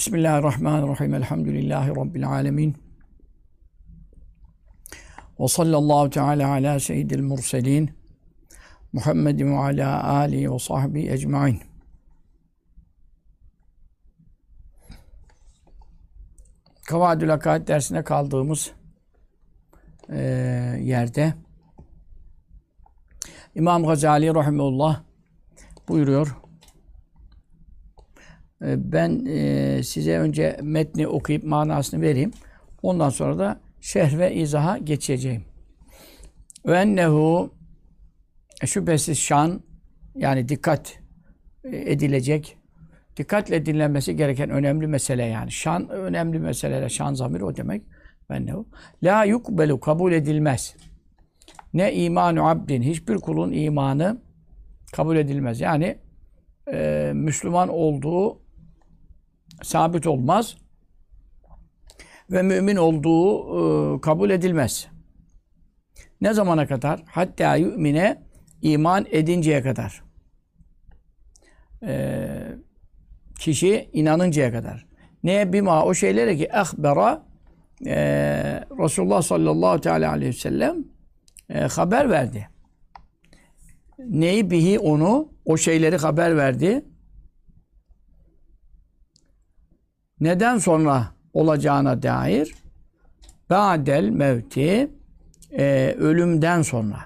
Bismillahirrahmanirrahim. Elhamdülillahi Rabbil alemin. Ve sallallahu teala ala seyyidil murselin. Muhammedin ve ala alihi ve sahbihi ecmain. Kavadül Hakaid dersine kaldığımız e, yerde İmam Gazali Rahimullah buyuruyor. E, ben e, size önce metni okuyup manasını vereyim. Ondan sonra da şerh ve izaha geçeceğim. Ve ennehu şüphesiz şan yani dikkat edilecek dikkatle dinlenmesi gereken önemli mesele yani. Şan önemli meseleler. Şan zamiri o demek. Ben ne o? La yukbelu kabul edilmez. Ne imanu abdin hiçbir kulun imanı kabul edilmez. Yani e, Müslüman olduğu sabit olmaz ve mümin olduğu e, kabul edilmez. Ne zamana kadar? Hatta yümine iman edinceye kadar. E, kişi inanıncaya kadar. Neye bima o şeylere ki ehbera e, Resulullah sallallahu teala aleyhi ve sellem e, haber verdi. Neyi bihi onu o şeyleri haber verdi. Neden sonra olacağına dair ba'del mevti e, ölümden sonra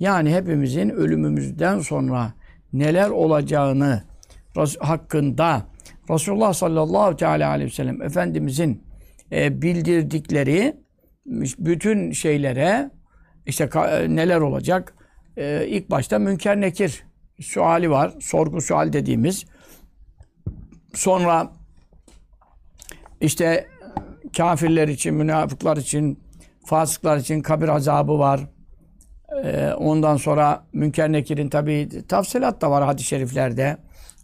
yani hepimizin ölümümüzden sonra neler olacağını hakkında Resulullah sallallahu teala aleyhi ve sellem Efendimizin e, bildirdikleri bütün şeylere işte e, neler olacak? E, ilk başta münker nekir suali var. Sorgu sual dediğimiz. Sonra işte kafirler için, münafıklar için, fasıklar için kabir azabı var. Ee, ondan sonra Münker Nekir'in tabi tafsilat da var hadis-i şeriflerde.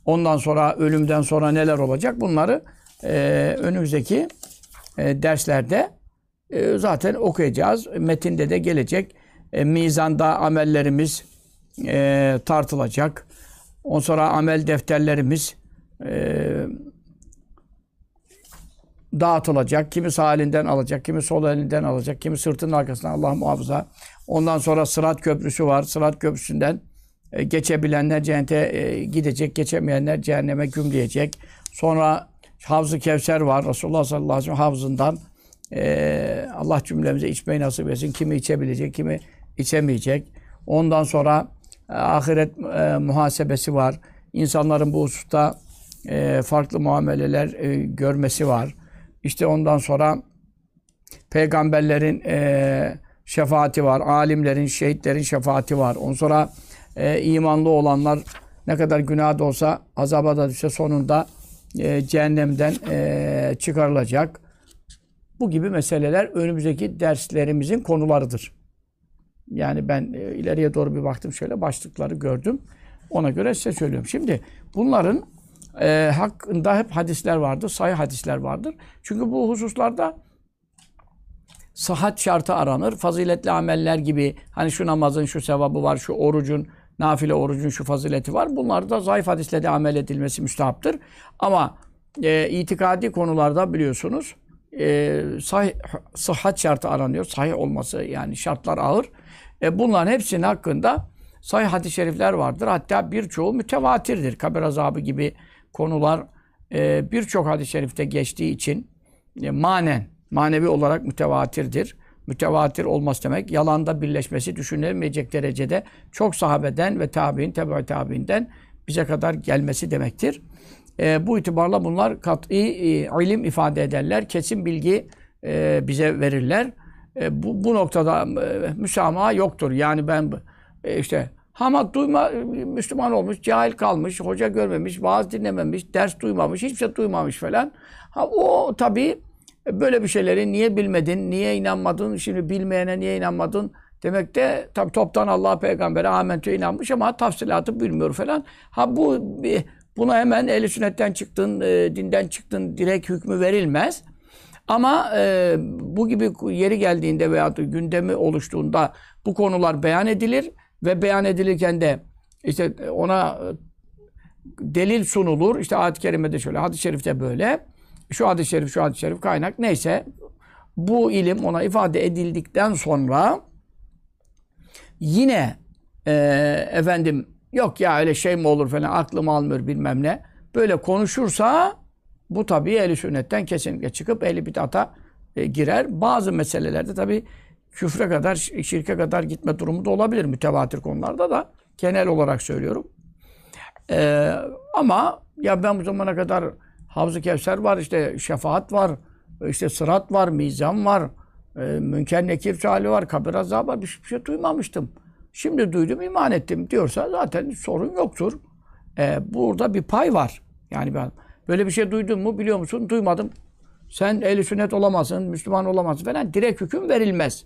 Ondan sonra ölümden sonra neler olacak bunları e, önümüzdeki e, derslerde e, zaten okuyacağız. Metinde de gelecek. E, mizanda amellerimiz e, tartılacak. Ondan sonra amel defterlerimiz e, dağıtılacak. Kimi sağ elinden alacak, kimi sol elinden alacak, kimi sırtının arkasından Allah muhafaza. Ondan sonra Sırat Köprüsü var. Sırat Köprüsü'nden e, geçebilenler cennete e, gidecek, geçemeyenler cehenneme gümleyecek. Sonra Havz-ı Kevser var. Resulullah sallallahu aleyhi ve sellem havzından e, Allah cümlemize içmeyi nasip etsin. Kimi içebilecek, kimi içemeyecek. Ondan sonra ahiret muhasebesi var. İnsanların bu hususta farklı muameleler görmesi var. İşte ondan sonra peygamberlerin e, şefaati var, alimlerin, şehitlerin şefaati var. Ondan sonra e, imanlı olanlar ne kadar günah da olsa azaba da düşse sonunda e, cehennemden e, çıkarılacak. Bu gibi meseleler önümüzdeki derslerimizin konularıdır. Yani ben e, ileriye doğru bir baktım şöyle başlıkları gördüm. Ona göre size söylüyorum. Şimdi bunların e, hakkında hep hadisler vardır, sayı hadisler vardır. Çünkü bu hususlarda sıhhat şartı aranır. Faziletli ameller gibi hani şu namazın şu sevabı var, şu orucun, nafile orucun şu fazileti var. Bunlar da zayıf hadisle amel edilmesi müstahaptır. Ama e, itikadi konularda biliyorsunuz e, sahih, sıhhat şartı aranıyor. Sahih olması yani şartlar ağır. E, bunların hepsinin hakkında sahih hadis-i şerifler vardır. Hatta birçoğu mütevatirdir. Kabir azabı gibi konular e, birçok hadis-i şerifte geçtiği için e, manen, manevi olarak mütevatirdir. Mütevatir olması demek yalanda birleşmesi düşünülemeyecek derecede çok sahabeden ve tabi'in, tebe tabi'inden bize kadar gelmesi demektir. E, bu itibarla bunlar kat'i e, ilim ifade ederler. Kesin bilgi e, bize verirler. E, bu, bu noktada e, müsamaha yoktur. Yani ben e, işte Hamad duyma, Müslüman olmuş, cahil kalmış, hoca görmemiş, vaaz dinlememiş, ders duymamış, hiçbir şey duymamış falan. Ha, o tabii böyle bir şeyleri niye bilmedin, niye inanmadın, şimdi bilmeyene niye inanmadın demek de tabi toptan Allah peygambere amentü inanmış ama tafsilatı bilmiyor falan. Ha bu buna hemen eli sünnetten çıktın, e, dinden çıktın direkt hükmü verilmez. Ama e, bu gibi yeri geldiğinde veya gündemi oluştuğunda bu konular beyan edilir ve beyan edilirken de işte ona delil sunulur. İşte ayet-i kerimede şöyle, hadis-i şerifte böyle. Şu hadis-i şerif, şu hadis-i şerif kaynak neyse bu ilim ona ifade edildikten sonra yine e, efendim yok ya öyle şey mi olur falan aklım almıyor bilmem ne. Böyle konuşursa bu tabii ehli sünnetten kesinlikle çıkıp ehli bid'ata e, girer. Bazı meselelerde tabii küfre kadar, şirke kadar gitme durumu da olabilir mütevatir konularda da. Genel olarak söylüyorum. E, ama ya ben bu zamana kadar Havz-ı Kevser var, işte şefaat var, işte sırat var, mizan var, e, münker nekir hali var, kabir azabı var. Bir bir şey duymamıştım. Şimdi duydum, iman ettim diyorsa zaten sorun yoktur. E, burada bir pay var. Yani ben böyle bir şey duydun mu biliyor musun? Duymadım. Sen ehli sünnet olamazsın, Müslüman olamazsın falan. Direkt hüküm verilmez.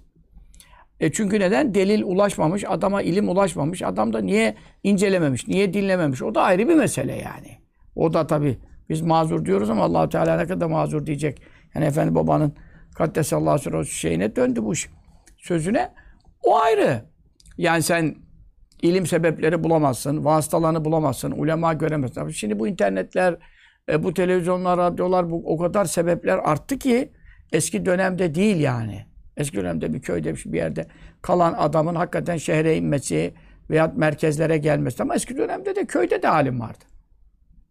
E çünkü neden? Delil ulaşmamış, adama ilim ulaşmamış. Adam da niye incelememiş, niye dinlememiş? O da ayrı bir mesele yani. O da tabii biz mazur diyoruz ama allah Teala ne kadar mazur diyecek. Yani Efendi Baba'nın Kaddesallahu aleyhi şeyine döndü bu. Sözüne. O ayrı. Yani sen ilim sebepleri bulamazsın, vasıtalarını bulamazsın, ulema göremezsin. Şimdi bu internetler, e, bu televizyonlar, radyolar bu o kadar sebepler arttı ki eski dönemde değil yani. Eski dönemde bir köyde bir yerde kalan adamın hakikaten şehre inmesi veya merkezlere gelmesi. Ama eski dönemde de köyde de alim vardı.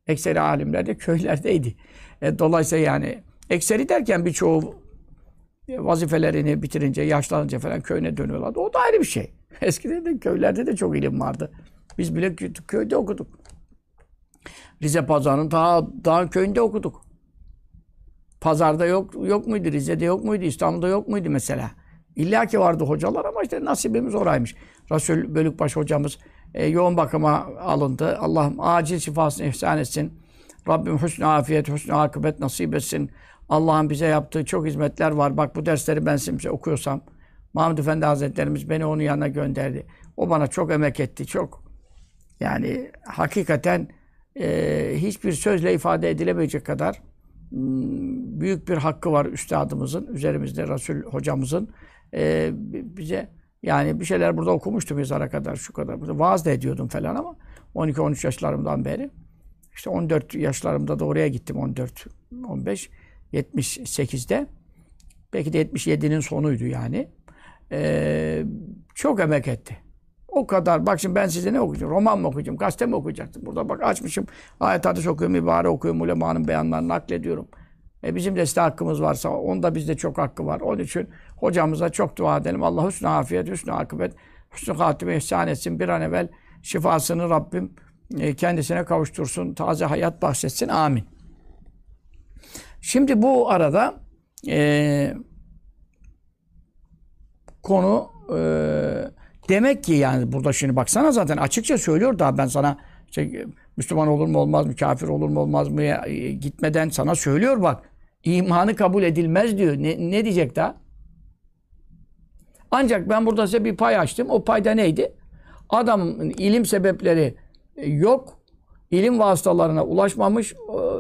Ekseri alimler de köylerdeydi. E, dolayısıyla yani ekseri derken birçoğu vazifelerini bitirince, yaşlanınca falan köyüne dönüyorlardı. O da ayrı bir şey. Eskiden de köylerde de çok ilim vardı. Biz bile köyde okuduk. Rize Pazarı'nın daha, daha köyünde okuduk. Pazarda yok yok muydu? Rize'de yok muydu? İstanbul'da yok muydu mesela? İlla ki vardı hocalar ama işte nasibimiz oraymış. Resul Bölükbaş hocamız e, yoğun bakıma alındı. Allah'ım acil şifasını ihsan etsin. Rabbim hüsnü afiyet, hüsnü akıbet nasip etsin. Allah'ın bize yaptığı çok hizmetler var. Bak bu dersleri ben size okuyorsam. Mahmud Efendi Hazretlerimiz beni onun yanına gönderdi. O bana çok emek etti, çok. Yani hakikaten e, hiçbir sözle ifade edilemeyecek kadar büyük bir hakkı var üstadımızın, üzerimizde Resul hocamızın. Ee, bize yani bir şeyler burada okumuştum mezara kadar, şu kadar. Burada vaaz da ediyordum falan ama 12-13 yaşlarımdan beri. İşte 14 yaşlarımda da oraya gittim. 14, 15, 78'de. Belki de 77'nin sonuydu yani. Ee, çok emek etti. O kadar. Bak şimdi ben size ne okuyacağım? Roman mı okuyacağım? Gazete mi okuyacaktım? Burada bak açmışım. Ayet hadis okuyorum, ibare okuyorum, ulemanın beyanlarını naklediyorum. E bizim de size hakkımız varsa onda bizde çok hakkı var. Onun için hocamıza çok dua edelim. Allah hüsnü afiyet, hüsnü akıbet, hüsnü hatime ihsan etsin. Bir an evvel şifasını Rabbim e, kendisine kavuştursun. Taze hayat bahşetsin. Amin. Şimdi bu arada e, konu e, Demek ki yani burada şimdi baksana zaten açıkça söylüyor daha ben sana işte, Müslüman olur mu olmaz mı, kafir olur mu olmaz mı e, gitmeden sana söylüyor bak. İmanı kabul edilmez diyor. Ne, ne diyecek daha? Ancak ben burada size bir pay açtım. O payda neydi? Adamın ilim sebepleri yok. İlim vasıtalarına ulaşmamış.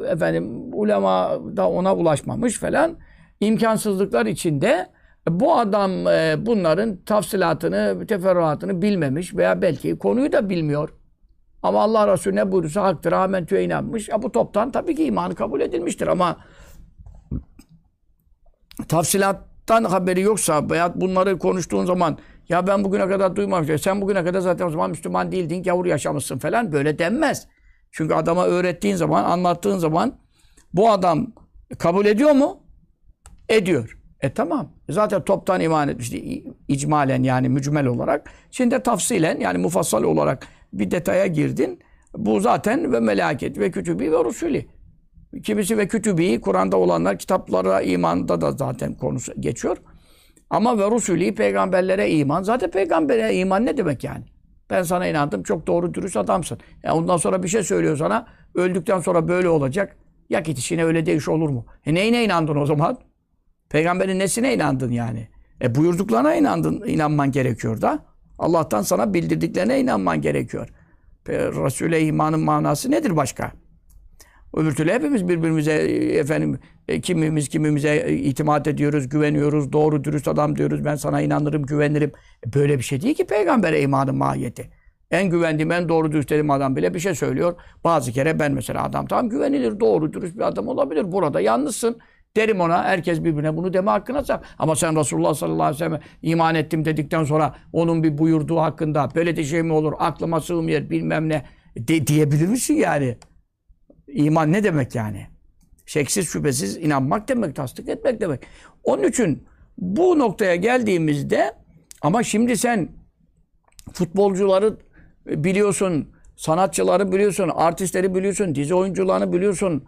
Efendim ulema da ona ulaşmamış falan. İmkansızlıklar içinde bu adam e, bunların tafsilatını, teferruatını bilmemiş veya belki konuyu da bilmiyor. Ama Allah Resulü ne buyurursa haktır, amentüye inanmış. Ya bu toptan tabii ki imanı kabul edilmiştir ama tafsilattan haberi yoksa veya bunları konuştuğun zaman ya ben bugüne kadar duymamıştım. Sen bugüne kadar zaten o zaman Müslüman değildin, gavur yaşamışsın falan böyle denmez. Çünkü adama öğrettiğin zaman, anlattığın zaman bu adam kabul ediyor mu? Ediyor. E tamam. Zaten toptan iman etmişti. icmalen yani mücmel olarak. Şimdi tafsilen yani mufassal olarak bir detaya girdin. Bu zaten ve melaket ve kütübi ve rusuli. Kimisi ve kütübi, Kur'an'da olanlar kitaplara imanda da zaten konusu geçiyor. Ama ve rusuli peygamberlere iman. Zaten peygambere iman ne demek yani? Ben sana inandım. Çok doğru dürüst adamsın. Yani ondan sonra bir şey söylüyor sana. Öldükten sonra böyle olacak. Ya git işine öyle değiş olur mu? E neyine inandın o zaman? Peygamberin nesine inandın yani? E buyurduklarına inandın, inanman gerekiyor da. Allah'tan sana bildirdiklerine inanman gerekiyor. Resul'e imanın manası nedir başka? Öbür türlü hepimiz birbirimize efendim e, kimimiz kimimize itimat ediyoruz, güveniyoruz, doğru dürüst adam diyoruz. Ben sana inanırım, güvenirim. E böyle bir şey değil ki peygambere imanın mahiyeti. En güvendiğim, en doğru dürüst dediğim adam bile bir şey söylüyor. Bazı kere ben mesela adam tam güvenilir, doğru dürüst bir adam olabilir. Burada yalnızsın. Derim ona herkes birbirine bunu deme hakkına sahip. Ama sen Resulullah sallallahu aleyhi ve sellem iman ettim dedikten sonra onun bir buyurduğu hakkında böyle de şey mi olur aklıma sığmıyor bilmem ne de, diyebilir misin yani? İman ne demek yani? Şeksiz şüphesiz inanmak demek, tasdik etmek demek. Onun için bu noktaya geldiğimizde ama şimdi sen futbolcuları biliyorsun, sanatçıları biliyorsun, artistleri biliyorsun, dizi oyuncularını biliyorsun,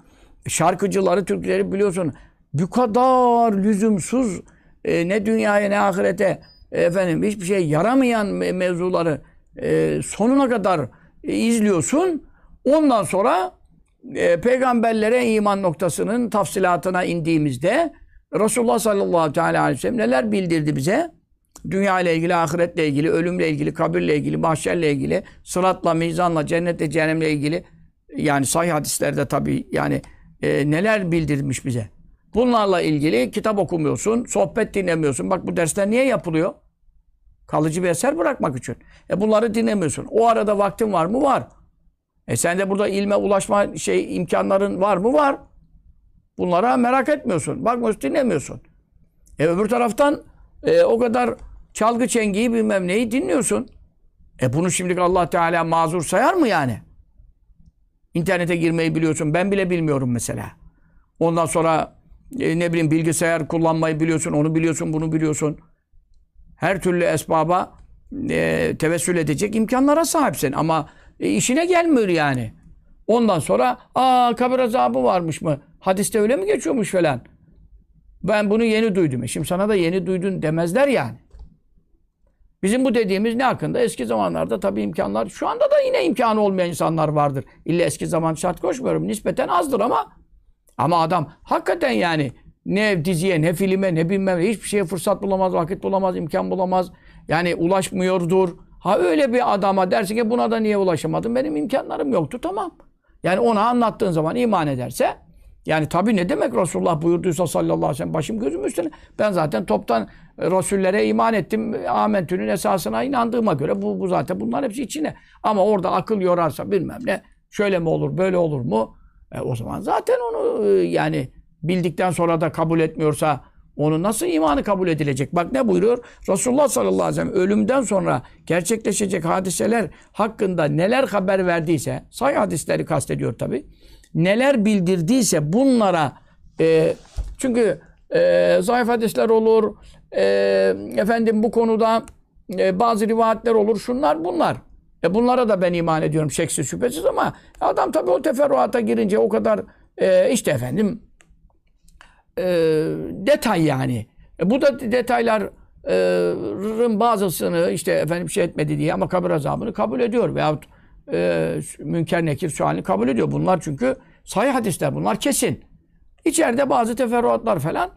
şarkıcıları, Türkleri biliyorsun. Bu kadar lüzumsuz e, ne dünyaya ne ahirete efendim hiçbir şey yaramayan me- mevzuları e, sonuna kadar e, izliyorsun. Ondan sonra e, peygamberlere iman noktasının tafsilatına indiğimizde Resulullah sallallahu aleyhi ve sellem neler bildirdi bize? Dünya ile ilgili, ahiretle ilgili, ölümle ilgili, kabirle ilgili, mahşerle ilgili, sıratla, mizanla, cennetle, cehennemle ilgili yani sahih hadislerde tabii yani e, neler bildirmiş bize. Bunlarla ilgili kitap okumuyorsun, sohbet dinlemiyorsun. Bak bu dersler niye yapılıyor? Kalıcı bir eser bırakmak için. E bunları dinlemiyorsun. O arada vaktin var mı? Var. E sen de burada ilme ulaşma şey imkanların var mı? Var. Bunlara merak etmiyorsun. Bakmıyorsun, dinlemiyorsun. E öbür taraftan e, o kadar çalgı çengiyi bilmem neyi dinliyorsun. E bunu şimdilik Allah Teala mazur sayar mı yani? İnternete girmeyi biliyorsun. Ben bile bilmiyorum mesela. Ondan sonra e, ne bileyim bilgisayar kullanmayı biliyorsun. Onu biliyorsun, bunu biliyorsun. Her türlü esbaba e, tevessül edecek imkanlara sahipsin. Ama e, işine gelmiyor yani. Ondan sonra aa kabir azabı varmış mı? Hadiste öyle mi geçiyormuş falan. Ben bunu yeni duydum. Şimdi sana da yeni duydun demezler yani. Bizim bu dediğimiz ne hakkında? Eski zamanlarda tabii imkanlar, şu anda da yine imkanı olmayan insanlar vardır. İlla eski zaman şart koşmuyorum. Nispeten azdır ama ama adam hakikaten yani ne diziye, ne filme, ne bilmem hiçbir şeye fırsat bulamaz, vakit bulamaz, imkan bulamaz. Yani ulaşmıyordur. Ha öyle bir adama dersin ki buna da niye ulaşamadım? Benim imkanlarım yoktu tamam. Yani ona anlattığın zaman iman ederse yani tabii ne demek Resulullah buyurduysa sallallahu aleyhi ve sellem başım gözüm üstüne. Ben zaten toptan e, Resullere iman ettim. Amentü'nün esasına inandığıma göre bu, bu zaten bunların hepsi içine. Ama orada akıl yorarsa bilmem ne şöyle mi olur böyle olur mu? E, o zaman zaten onu e, yani bildikten sonra da kabul etmiyorsa onun nasıl imanı kabul edilecek? Bak ne buyuruyor? Resulullah sallallahu aleyhi ve sellem ölümden sonra gerçekleşecek hadiseler hakkında neler haber verdiyse, say hadisleri kastediyor tabi. Neler bildirdiyse bunlara e, çünkü e, zayıf hadisler olur, e, efendim bu konuda e, bazı rivayetler olur, şunlar bunlar. E bunlara da ben iman ediyorum şeksiz şüphesiz ama adam tabi o teferruata girince o kadar e, işte efendim e, detay yani. E, bu da detayların bazısını işte efendim şey etmedi diye ama kabir azabını kabul ediyor veyahut e, münker nekir sualini kabul ediyor. Bunlar çünkü sahih hadisler bunlar kesin. İçeride bazı teferruatlar falan.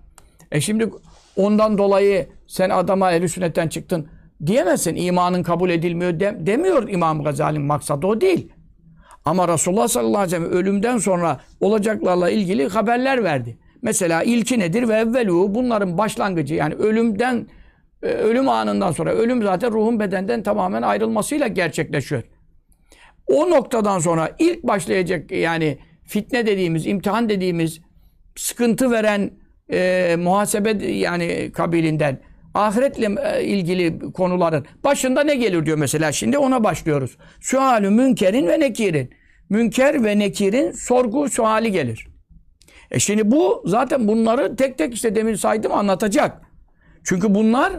E şimdi ondan dolayı sen adama ehl sünnetten çıktın diyemezsin. İmanın kabul edilmiyor de, demiyor İmam Gazali'nin maksadı o değil. Ama Resulullah sallallahu aleyhi ve sellem ölümden sonra olacaklarla ilgili haberler verdi. Mesela ilki nedir ve evvelu bunların başlangıcı yani ölümden e, ölüm anından sonra ölüm zaten ruhun bedenden tamamen ayrılmasıyla gerçekleşiyor. O noktadan sonra ilk başlayacak yani fitne dediğimiz, imtihan dediğimiz sıkıntı veren e, muhasebe yani kabilinden ahiretle e, ilgili konuların başında ne gelir diyor mesela şimdi ona başlıyoruz. Sualü münkerin ve nekirin. Münker ve nekirin sorgu suali gelir. E şimdi bu zaten bunları tek tek işte demin saydım anlatacak. Çünkü bunlar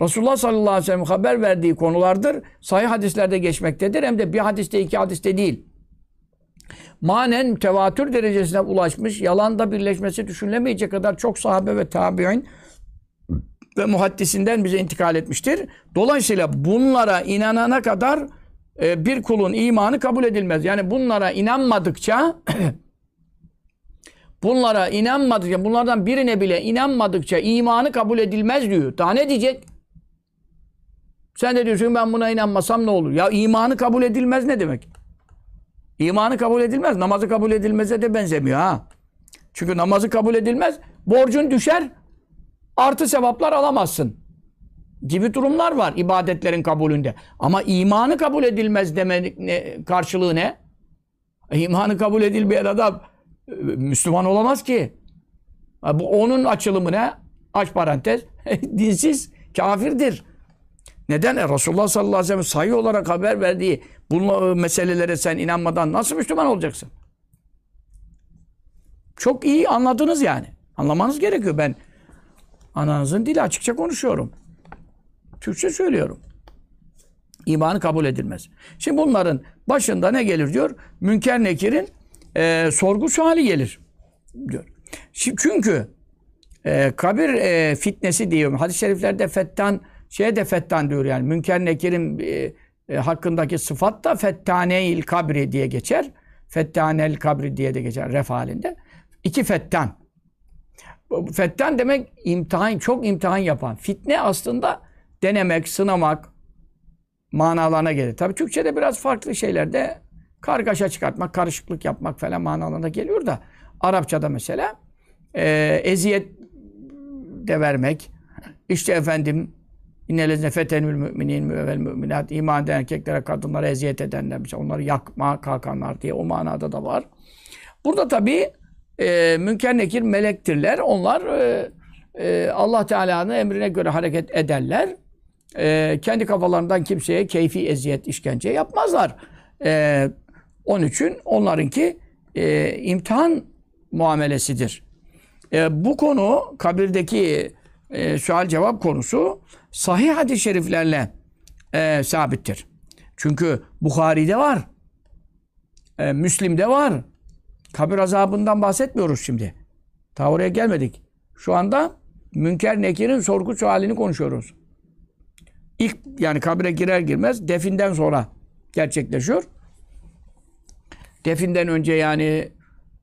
Resulullah sallallahu aleyhi ve sellem haber verdiği konulardır. Sahih hadislerde geçmektedir. Hem de bir hadiste iki hadiste değil. Manen tevatür derecesine ulaşmış, yalanda birleşmesi düşünülemeyecek kadar çok sahabe ve tabi'in ve muhaddisinden bize intikal etmiştir. Dolayısıyla bunlara inanana kadar e, bir kulun imanı kabul edilmez. Yani bunlara inanmadıkça bunlara inanmadıkça, bunlardan birine bile inanmadıkça imanı kabul edilmez diyor. Daha ne diyecek? Sen de diyorsun ben buna inanmasam ne olur? Ya imanı kabul edilmez ne demek? İmanı kabul edilmez. Namazı kabul edilmeze de benzemiyor ha. Çünkü namazı kabul edilmez. Borcun düşer. Artı sevaplar alamazsın. gibi durumlar var ibadetlerin kabulünde. Ama imanı kabul edilmez demenin ne, karşılığı ne? İmanı kabul edilmeyen adam e, Müslüman olamaz ki. Bu onun açılımı ne? Aç parantez. Dinsiz, kafirdir. Neden? E, Resulullah sallallahu aleyhi ve sellem sayı olarak haber verdiği bu meselelere sen inanmadan nasıl Müslüman olacaksın? Çok iyi anladınız yani. Anlamanız gerekiyor. Ben ananızın dili açıkça konuşuyorum. Türkçe söylüyorum. İmanı kabul edilmez. Şimdi bunların başında ne gelir diyor? Münker Nekir'in e, sorgu suali gelir diyor. Şimdi çünkü e, kabir e, fitnesi diyor. Hadis-i şeriflerde fettan şeye de fettan diyor yani. Münker Nekir'in e, e, hakkındaki sıfat da fettaneil kabri diye geçer. Fettanel kabri diye de geçer ref halinde. İki fettan. Bu Fettan demek imtihan, çok imtihan yapan. Fitne aslında denemek, sınamak manalarına gelir. Tabii Türkçe'de biraz farklı şeylerde kargaşa çıkartmak, karışıklık yapmak falan manalarına geliyor da Arapçada mesela e, eziyet de vermek, işte efendim İnnelezne fetenül müminin müvel müminat iman eden erkeklere kadınlara eziyet edenler onları yakma kalkanlar diye o manada da var. Burada tabii e, münker nekir melektirler. Onlar e, e, Allah Teala'nın emrine göre hareket ederler. E, kendi kafalarından kimseye keyfi eziyet, işkence yapmazlar. E, onun için onlarınki e, imtihan muamelesidir. E, bu konu kabirdeki e, sual cevap konusu sahih hadis-i şeriflerle e, sabittir. Çünkü Bukhari'de var. E, Müslim'de var. Kabir azabından bahsetmiyoruz şimdi. Ta oraya gelmedik. Şu anda Münker Nekir'in sorgu sualini konuşuyoruz. İlk yani kabire girer girmez definden sonra gerçekleşiyor. Definden önce yani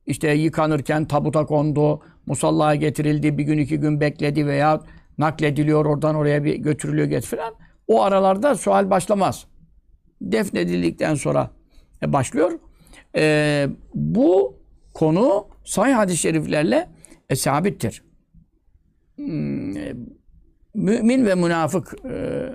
işte yıkanırken tabuta kondu, musallaya getirildi, bir gün iki gün bekledi veya naklediliyor oradan oraya bir götürülüyor get falan. O aralarda sual başlamaz. Defnedildikten sonra başlıyor. E, bu konu sahih hadis-i şeriflerle e, sabittir. Hmm, e, mümin ve münafık e,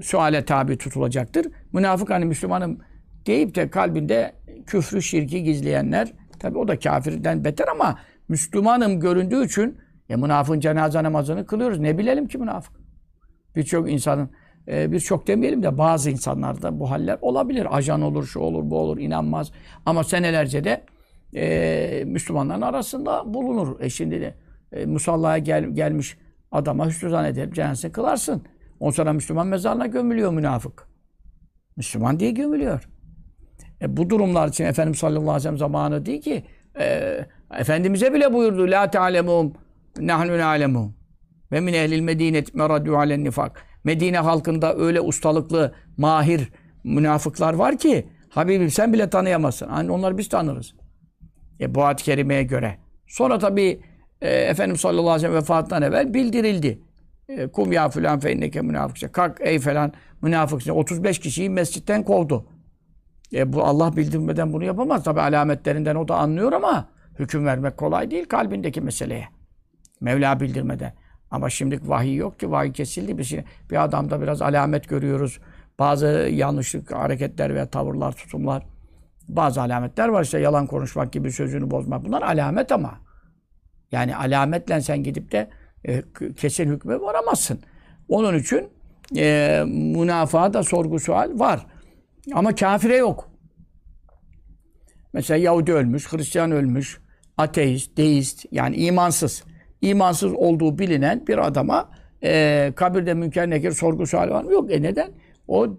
suale tabi tutulacaktır. Münafık hani Müslümanım deyip de kalbinde küfrü, şirki gizleyenler tabi o da kafirden beter ama Müslümanım göründüğü için e, münafığın cenaze namazını kılıyoruz. Ne bilelim ki münafık? Birçok insanın e, birçok demeyelim de bazı insanlarda bu haller olabilir. Ajan olur, şu olur, bu olur, inanmaz. Ama senelerce de e, Müslümanların arasında bulunur. E şimdi de e, musallaya gel, gelmiş adama hüsnü zannedip cenazesini kılarsın. Ondan sonra Müslüman mezarına gömülüyor münafık. Müslüman diye gömülüyor. E, bu durumlar için Efendimiz sallallahu aleyhi ve sellem zamanı değil ki e, Efendimiz'e bile buyurdu La ta'lemum nahnu na'lemum ve min ehlil medinet meradu alen nifak. Medine halkında öyle ustalıklı, mahir münafıklar var ki Habibim sen bile tanıyamazsın. Hani onları biz tanırız. E, bu ayet-i kerimeye göre. Sonra tabii e, Efendimiz sallallahu aleyhi ve sellem vefatından evvel bildirildi. E, Kum ya filan fe inneke münafıkça. Kalk ey falan münafıkça. 35 kişiyi mescitten kovdu. E, bu Allah bildirmeden bunu yapamaz. Tabi alametlerinden o da anlıyor ama hüküm vermek kolay değil kalbindeki meseleye. Mevla bildirmeden. Ama şimdi vahiy yok ki. Vahiy kesildi. Biz bir adamda biraz alamet görüyoruz. Bazı yanlışlık hareketler veya tavırlar, tutumlar. Bazı alametler var işte yalan konuşmak gibi sözünü bozmak. Bunlar alamet ama. Yani alametle sen gidip de e, kesin hükme varamazsın. Onun için e, münafığa da sorgu sual var. Ama kafire yok. Mesela Yahudi ölmüş, Hristiyan ölmüş, ateist, deist yani imansız. İmansız olduğu bilinen bir adama e, kabirde münker nekir sorgu sual var mı? Yok. E neden? O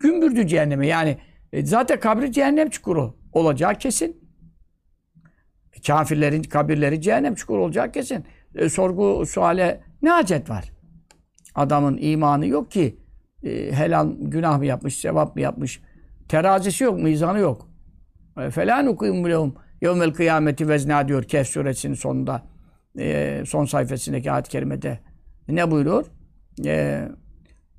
gümbürdü cehenneme. Yani e, zaten kabri cehennem çukuru olacağı kesin. Kafirlerin kabirleri cehennem çukuru olacağı kesin. E, sorgu suale ne hacet var? Adamın imanı yok ki. E, helal günah mı yapmış, sevap mı yapmış? Terazisi yok, mizanı yok. E, Falan okuyum bilehum. Yevmel kıyameti vezna diyor Kehf suresinin sonunda. E, son sayfasındaki ayet-i kerimede. Ne buyuruyor? E,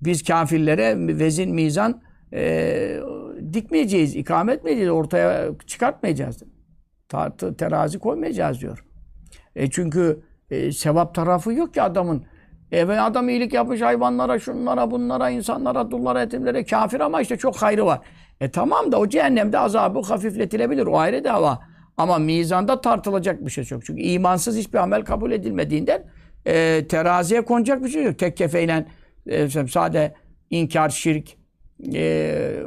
biz kafirlere vezin, mizan e, dikmeyeceğiz, ikamet etmeyeceğiz, ortaya çıkartmayacağız. Tartı, terazi koymayacağız diyor. E çünkü e, sevap tarafı yok ki adamın. E ve adam iyilik yapmış hayvanlara, şunlara, bunlara, insanlara, dullara, yetimlere kafir ama işte çok hayrı var. E tamam da o cehennemde azabı hafifletilebilir. O ayrı dava. Ama mizanda tartılacak bir şey yok. Çünkü imansız hiçbir amel kabul edilmediğinden e, teraziye konacak bir şey yok. Tek kefeyle e, sade inkar, şirk e,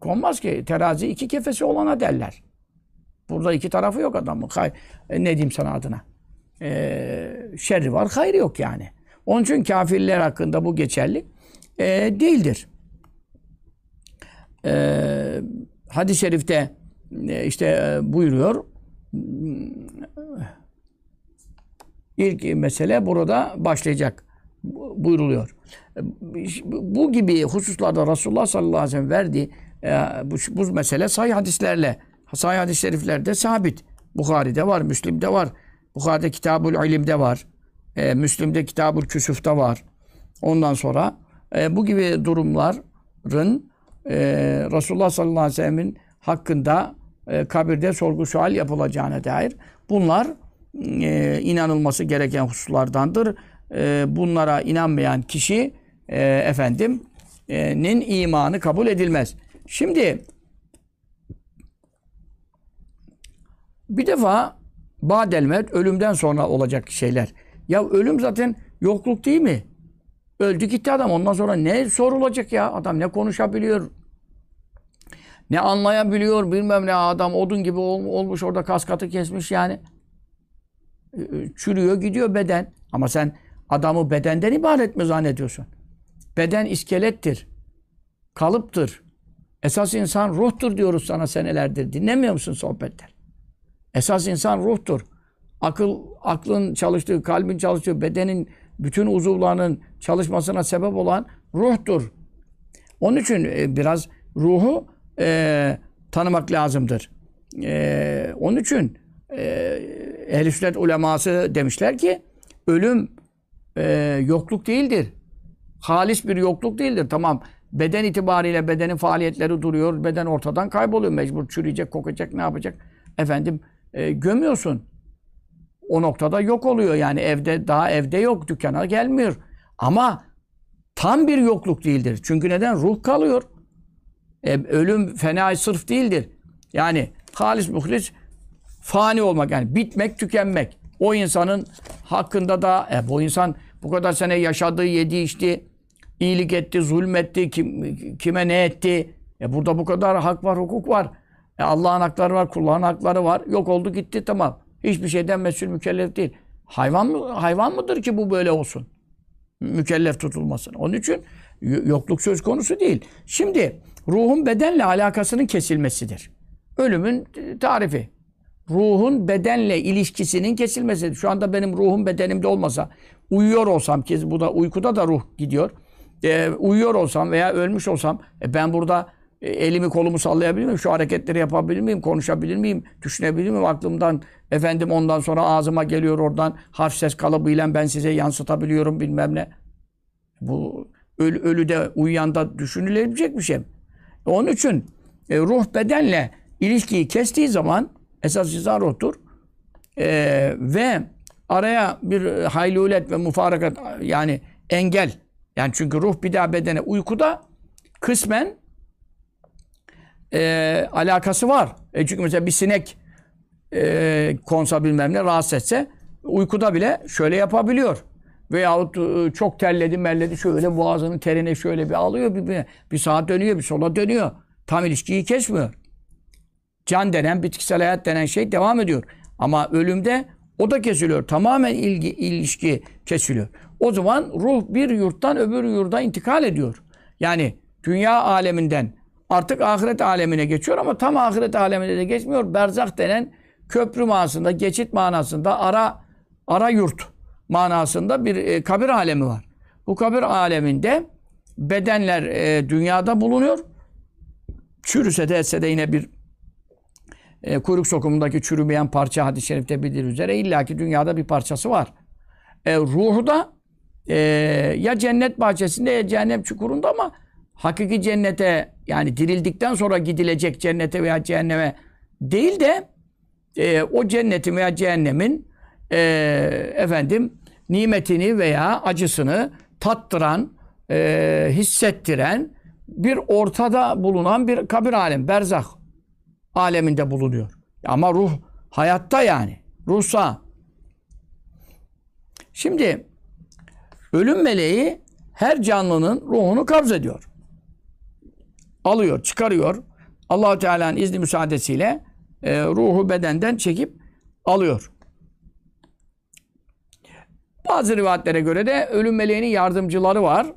konmaz ki. Terazi iki kefesi olana derler. Burada iki tarafı yok adamın. Hay, e, ne diyeyim sana adına? E, şerri var, hayrı yok yani. Onun için kafirler hakkında bu geçerli e, değildir. E, hadis-i şerifte e, işte e, buyuruyor. İlk mesele burada başlayacak buyruluyor. Bu gibi hususlarda Resulullah sallallahu aleyhi ve sellem verdiği e, bu, bu mesele sahih hadislerle, sahih hadis-i şeriflerde sabit. Bukhari'de var, Müslim'de var. Bukhari'de Kitabul İlim'de var. E, Müslim'de Kitabul Küsuf'ta var. Ondan sonra e, bu gibi durumların e, Resulullah sallallahu aleyhi ve sellem'in hakkında e, kabirde sorgu sual yapılacağına dair bunlar e, inanılması gereken hususlardandır. E, bunlara inanmayan kişi e, efendim e, nin imanı kabul edilmez. Şimdi bir defa badelmet ölümden sonra olacak şeyler. Ya ölüm zaten yokluk değil mi? Öldü gitti adam. Ondan sonra ne sorulacak ya? Adam ne konuşabiliyor? Ne anlayabiliyor? Bilmem ne adam odun gibi olmuş orada kaskatı kesmiş yani. Çürüyor gidiyor beden. Ama sen adamı bedenden ibaret mi zannediyorsun? Beden iskelettir. Kalıptır. Esas insan ruhtur diyoruz sana senelerdir. Dinlemiyor musun sohbetler? Esas insan ruhtur. Akıl, aklın çalıştığı, kalbin çalıştığı, bedenin bütün uzuvlarının çalışmasına sebep olan ruhtur. Onun için e, biraz ruhu e, tanımak lazımdır. E, onun için e, ehl sünnet uleması demişler ki ölüm e, yokluk değildir. Halis bir yokluk değildir. Tamam beden itibariyle bedenin faaliyetleri duruyor. Beden ortadan kayboluyor. Mecbur çürüyecek, kokacak, ne yapacak? Efendim e, gömüyorsun. O noktada yok oluyor. Yani evde daha evde yok. Dükkana gelmiyor. Ama tam bir yokluk değildir. Çünkü neden? Ruh kalıyor. E, ölüm fena sırf değildir. Yani halis muhlis fani olmak yani bitmek, tükenmek. O insanın hakkında da e, bu insan bu kadar sene yaşadığı, yedi içti, iyilik etti, zulmetti, kim, kime ne etti. E burada bu kadar hak var, hukuk var. E Allah'ın hakları var, kulların hakları var. Yok oldu gitti tamam. Hiçbir şeyden mesul mükellef değil. Hayvan mı hayvan mıdır ki bu böyle olsun? Mükellef tutulmasın. Onun için yokluk söz konusu değil. Şimdi ruhun bedenle alakasının kesilmesidir. Ölümün tarifi. Ruhun bedenle ilişkisinin kesilmesidir. Şu anda benim ruhum bedenimde olmasa, uyuyor olsam ki bu da uykuda da ruh gidiyor. E, uyuyor olsam veya ölmüş olsam e, ben burada e, elimi kolumu sallayabilir miyim? Şu hareketleri yapabilir miyim? Konuşabilir miyim? Düşünebilir miyim? Aklımdan efendim ondan sonra ağzıma geliyor oradan harf ses kalıbıyla ben size yansıtabiliyorum bilmem ne. Bu ölü, ölüde uyuyanda düşünülebilecek bir şey. Onun için e, ruh bedenle ilişkiyi kestiği zaman esas ceza ruhtur. E, ve araya bir haylulet ve mufarakat yani engel. Yani çünkü ruh bir daha bedene uykuda kısmen e, alakası var. E çünkü mesela bir sinek e, konsa bilmem ne rahatsız etse uykuda bile şöyle yapabiliyor. Veyahut e, çok terledi melledi şöyle boğazının terine şöyle bir alıyor bir, bir, bir saat dönüyor bir sola dönüyor. Tam ilişkiyi kesmiyor. Can denen bitkisel hayat denen şey devam ediyor. Ama ölümde o da kesiliyor. Tamamen ilgi, ilişki kesiliyor. O zaman ruh bir yurttan öbür yurda intikal ediyor. Yani dünya aleminden artık ahiret alemine geçiyor ama tam ahiret alemine de geçmiyor. Berzak denen köprü manasında, geçit manasında ara ara yurt manasında bir e, kabir alemi var. Bu kabir aleminde bedenler e, dünyada bulunuyor. Çürüse de etse de yine bir e, kuyruk sokumundaki çürümeyen parça hadis-i şerifte bildirir üzere illaki dünyada bir parçası var. E, ruhu da e, ya cennet bahçesinde ya cehennem çukurunda ama hakiki cennete yani dirildikten sonra gidilecek cennete veya cehenneme değil de e, o cennetin veya cehennemin e, efendim nimetini veya acısını tattıran, e, hissettiren bir ortada bulunan bir kabir alem, berzah aleminde bulunuyor. Ama ruh hayatta yani. Ruh. Şimdi ölüm meleği her canlının ruhunu kabz ediyor. Alıyor, çıkarıyor. Allahu Teala'nın izni müsaadesiyle e, ruhu bedenden çekip alıyor. Bazı rivayetlere göre de ölüm meleğinin yardımcıları var.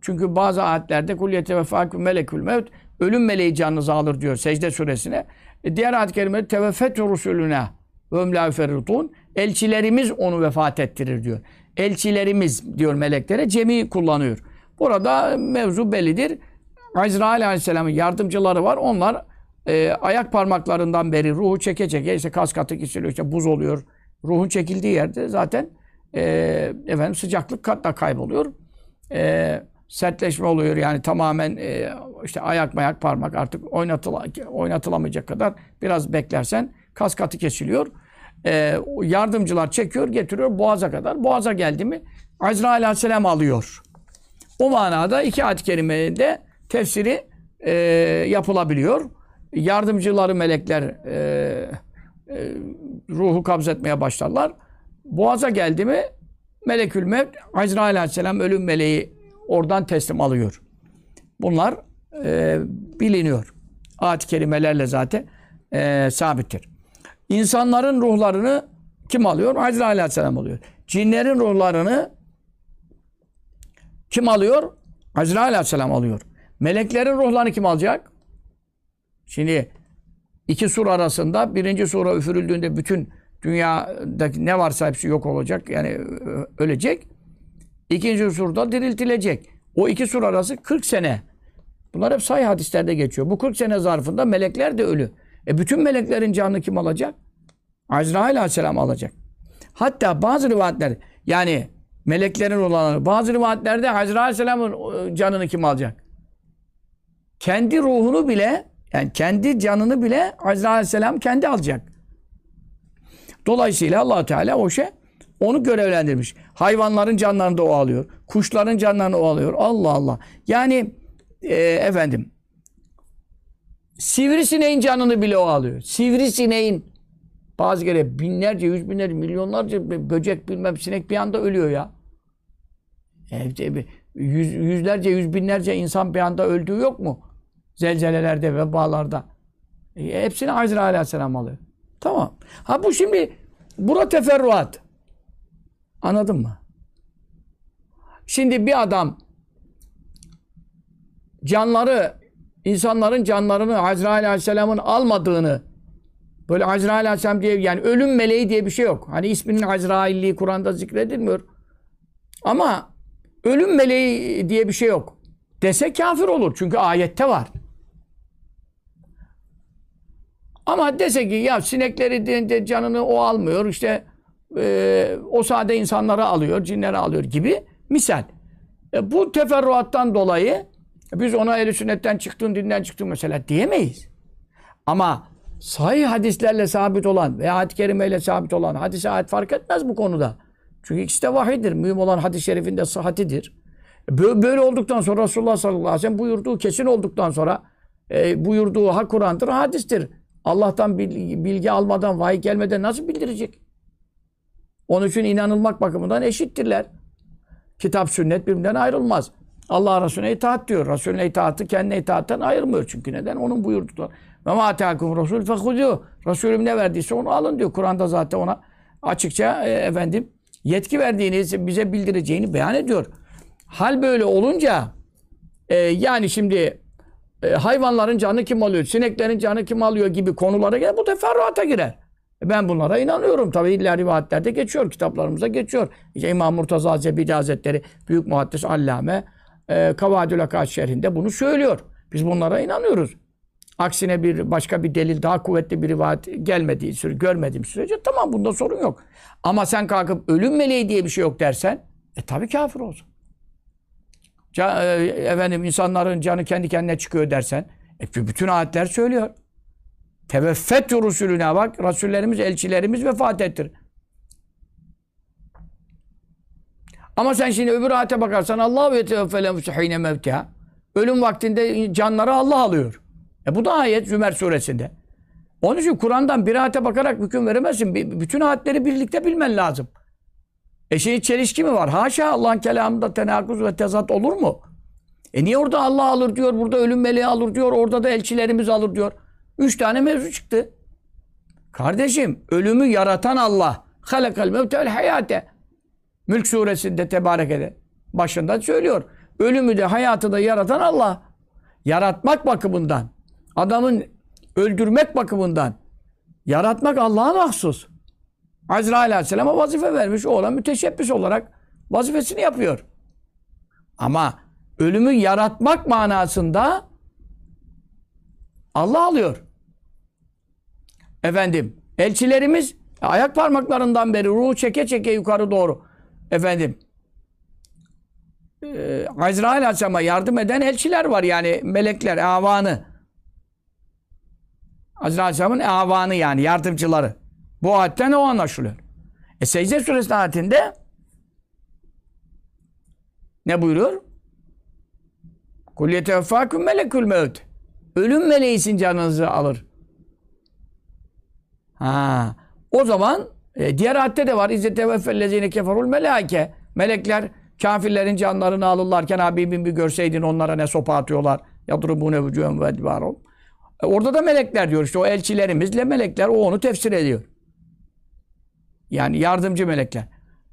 Çünkü bazı ayetlerde kul yeteveffâküm melekül mevt ölüm meleği canınızı alır diyor secde suresine. E, diğer ayet-i kerimede teveffetü rusulüne ve ferrutun elçilerimiz onu vefat ettirir diyor. Elçilerimiz diyor meleklere cemi kullanıyor. Burada mevzu bellidir. Azrail Aleyhisselam'ın yardımcıları var. Onlar e, ayak parmaklarından beri ruhu çeke çeke işte kas katı kesiliyor, işte buz oluyor. Ruhun çekildiği yerde zaten e, efendim sıcaklık katla kayboluyor. E, sertleşme oluyor yani tamamen e, işte ayak mayak parmak artık oynatıla, oynatılamayacak kadar biraz beklersen kas katı kesiliyor. E, yardımcılar çekiyor getiriyor boğaza kadar. Boğaza geldi mi Azrail Aleyhisselam alıyor. O manada iki ayet-i kerimede tefsiri e, yapılabiliyor. Yardımcıları melekler e, e, ruhu kabzetmeye başlarlar. Boğaza geldi mi Melekül Mevt, Azrail Aleyhisselam ölüm meleği oradan teslim alıyor. Bunlar e, biliniyor. Ayet-i kerimelerle zaten e, sabittir. İnsanların ruhlarını kim alıyor? Azrail Aleyhisselam alıyor. Cinlerin ruhlarını kim alıyor? Azrail Aleyhisselam alıyor. Meleklerin ruhlarını kim alacak? Şimdi iki sur arasında birinci sura üfürüldüğünde bütün dünyadaki ne varsa hepsi yok olacak. Yani ölecek. İkinci surda diriltilecek. O iki sur arası 40 sene. Bunlar hep sahih hadislerde geçiyor. Bu 40 sene zarfında melekler de ölü. E bütün meleklerin canını kim alacak? Azrail aleyhisselam alacak. Hatta bazı rivayetler yani meleklerin olanları bazı rivayetlerde Azrail aleyhisselamın canını kim alacak? Kendi ruhunu bile yani kendi canını bile Azrail aleyhisselam kendi alacak. Dolayısıyla allah Teala o şey onu görevlendirmiş. Hayvanların canlarını da o alıyor. Kuşların canlarını o alıyor. Allah Allah. Yani e, efendim sivrisineğin canını bile o alıyor. Sivrisineğin bazı kere binlerce, yüz binlerce, milyonlarca böcek bilmem sinek bir anda ölüyor ya. E, yüz, yüzlerce, yüz binlerce insan bir anda öldüğü yok mu? Zelzelelerde, vebalarda. E, hepsini Azrail Aleyhisselam alıyor. Tamam. Ha bu şimdi bura teferruat. Anladın mı? Şimdi bir adam canları, insanların canlarını Azrail Aleyhisselam'ın almadığını böyle Azrail Aleyhisselam diye yani ölüm meleği diye bir şey yok. Hani isminin Azrailliği Kur'an'da zikredilmiyor. Ama ölüm meleği diye bir şey yok. Dese kafir olur. Çünkü ayette var. Ama dese ki ya sinekleri de canını o almıyor işte e, o sade insanları alıyor, cinleri alıyor gibi misal. E, bu teferruattan dolayı biz ona el sünnetten çıktın, dinden çıktın mesela diyemeyiz. Ama sahih hadislerle sabit olan veya hadis-i kerimeyle sabit olan hadis ayet fark etmez bu konuda. Çünkü ikisi de vahidir. Mühim olan hadis-i şerifin de sıhhatidir. Böyle olduktan sonra Resulullah sallallahu aleyhi ve sellem buyurduğu kesin olduktan sonra e, buyurduğu ha Kur'an'dır, hadistir. Allah'tan bilgi, bilgi almadan, vahiy gelmeden nasıl bildirecek? Onun için inanılmak bakımından eşittirler. Kitap, sünnet birbirinden ayrılmaz. Allah Resulüne itaat diyor. Resulüne itaatı kendine itaatten ayırmıyor. Çünkü neden? Onun buyurduğu. Ve ma teakum Resul fehudû. Resulüm ne verdiyse onu alın diyor. Kur'an'da zaten ona açıkça e, efendim yetki verdiğini, bize bildireceğini beyan ediyor. Hal böyle olunca e, yani şimdi e, hayvanların canı kim alıyor, sineklerin canı kim alıyor gibi konulara gelir. Bu teferruata girer. E, ben bunlara inanıyorum. Tabi illa rivayetlerde geçiyor, kitaplarımıza geçiyor. İşte İmam Murtaza Zebidi Hazretleri, Büyük Muhaddis Allame, e, Kavadül Akat şerhinde bunu söylüyor. Biz bunlara inanıyoruz. Aksine bir başka bir delil, daha kuvvetli bir rivayet gelmediği sürece, görmediğim sürece tamam bunda sorun yok. Ama sen kalkıp ölüm meleği diye bir şey yok dersen, e tabi kafir olsun. Can, e, efendim insanların canı kendi kendine çıkıyor dersen, e, bütün ayetler söylüyor. Teveffet rusulüne bak. Rasullerimiz, elçilerimiz vefat ettir. Ama sen şimdi öbür ayete bakarsan Allah ve teveffel hine mevtiha. Ölüm vaktinde canları Allah alıyor. E bu da ayet Zümer suresinde. Onun için Kur'an'dan bir ayete bakarak hüküm veremezsin. Bütün ayetleri birlikte bilmen lazım. E şey çelişki mi var? Haşa Allah'ın kelamında tenakuz ve tezat olur mu? E niye orada Allah alır diyor, burada ölüm meleği alır diyor, orada da elçilerimiz alır diyor. Üç tane mevzu çıktı. Kardeşim, ölümü yaratan Allah. Halakal mevte vel hayate. Mülk suresinde tebarek ede. Başında söylüyor. Ölümü de hayatı da yaratan Allah. Yaratmak bakımından, adamın öldürmek bakımından, yaratmak Allah'a mahsus. Azrail Aleyhisselam'a vazife vermiş. Oğlan müteşebbis olarak vazifesini yapıyor. Ama ölümü yaratmak manasında Allah alıyor. Efendim, elçilerimiz ayak parmaklarından beri ruhu çeke çeke yukarı doğru. Efendim, e, Azrail Aleyhisselam'a yardım eden elçiler var yani melekler, avanı. Azrail Aleyhisselam'ın avanı yani yardımcıları. Bu ayetten o anlaşılıyor. E secde suresi ayetinde ne buyuruyor? Kul yetevfâküm melekül mevt. Ölüm meleği için canınızı alır. Ha. O zaman e, diğer ayette de var. İzze teveffellezine keferul meleke. Melekler kafirlerin canlarını alırlarken Habibim bir görseydin onlara ne sopa atıyorlar. Yadrubune vücuhem ve edbarum. E, orada da melekler diyor. İşte o elçilerimizle melekler o onu tefsir ediyor. Yani yardımcı melekler.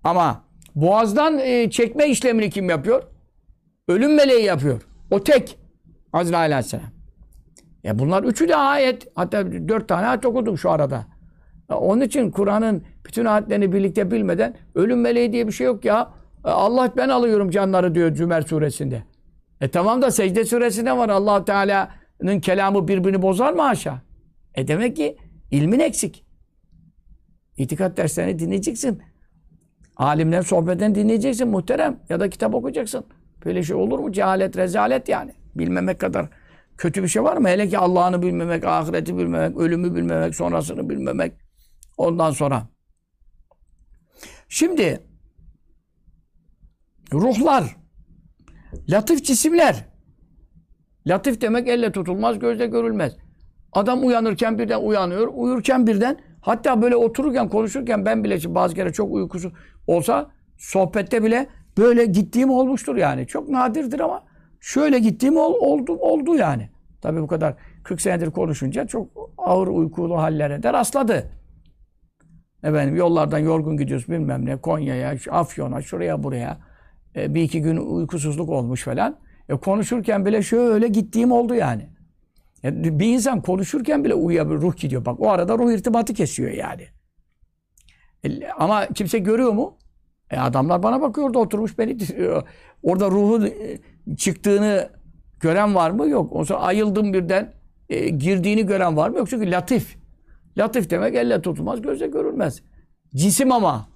Ama boğazdan e, çekme işlemini kim yapıyor? Ölüm meleği yapıyor. O tek. Azrail Aleyhisselam. Ya bunlar üçü de ayet. Hatta dört tane ayet okudum şu arada. Onun için Kur'an'ın bütün ayetlerini birlikte bilmeden ölüm meleği diye bir şey yok ya. E, Allah ben alıyorum canları diyor Zümer suresinde. E tamam da secde suresinde var. allah Teala'nın kelamı birbirini bozar mı aşağı? E demek ki ilmin eksik. İtikat derslerini dinleyeceksin. Alimler sohbetten dinleyeceksin muhterem. Ya da kitap okuyacaksın. Böyle şey olur mu? Cehalet, rezalet yani. Bilmemek kadar kötü bir şey var mı? Hele ki Allah'ını bilmemek, ahireti bilmemek, ölümü bilmemek, sonrasını bilmemek. Ondan sonra. Şimdi ruhlar, latif cisimler. Latif demek elle tutulmaz, gözle görülmez. Adam uyanırken birden uyanıyor, uyurken birden hatta böyle otururken, konuşurken ben bile bazı kere çok uykusu olsa sohbette bile böyle gittiğim olmuştur yani. Çok nadirdir ama şöyle gittiğim ol, oldu, oldu yani. Tabii bu kadar 40 senedir konuşunca çok ağır uykulu hallere de rastladı. Efendim yollardan yorgun gidiyoruz bilmem ne Konya'ya, Afyon'a, şuraya buraya. E, bir iki gün uykusuzluk olmuş falan. E, konuşurken bile şöyle gittiğim oldu yani. E, bir insan konuşurken bile uyuyabilir, ruh gidiyor. Bak o arada ruh irtibatı kesiyor yani. E, ama kimse görüyor mu? E, adamlar bana bakıyordu oturmuş beni. Orada ruhun e, çıktığını gören var mı? Yok. O sonra ayıldım birden. E, girdiğini gören var mı? Yok. Çünkü latif. Latif demek elle tutulmaz, gözle görülmez. Cisim ama.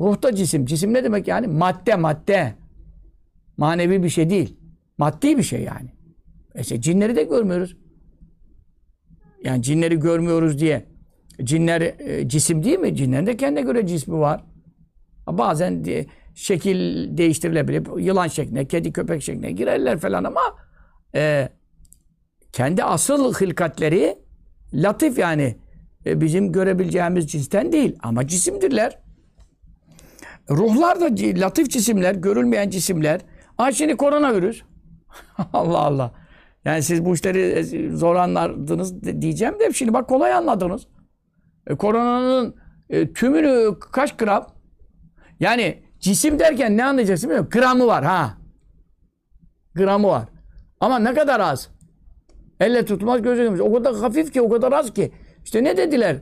Ruhta cisim. Cisim ne demek yani? Madde, madde. Manevi bir şey değil. Maddi bir şey yani. E cinleri de görmüyoruz. Yani cinleri görmüyoruz diye. Cinler e, cisim değil mi? Cinlerin de kendine göre cismi var. Bazen de, şekil değiştirilebilir. Yılan şekline, kedi köpek şekline girerler falan ama e, kendi asıl hılkatleri latif yani e, bizim görebileceğimiz cinsten değil ama cisimdirler. Ruhlar da latif cisimler, görülmeyen cisimler. Aa şimdi koronavirüs. Allah Allah. Yani siz bu işleri e, zor anlardınız de- diyeceğim de şimdi bak kolay anladınız. E, koronanın e, tümünü kaç gram? Yani cisim derken ne anlayacaksın bilmiyorum. Gramı var ha. Gramı var. Ama ne kadar az. Elle tutmaz gözle. O kadar hafif ki o kadar az ki. İşte ne dediler?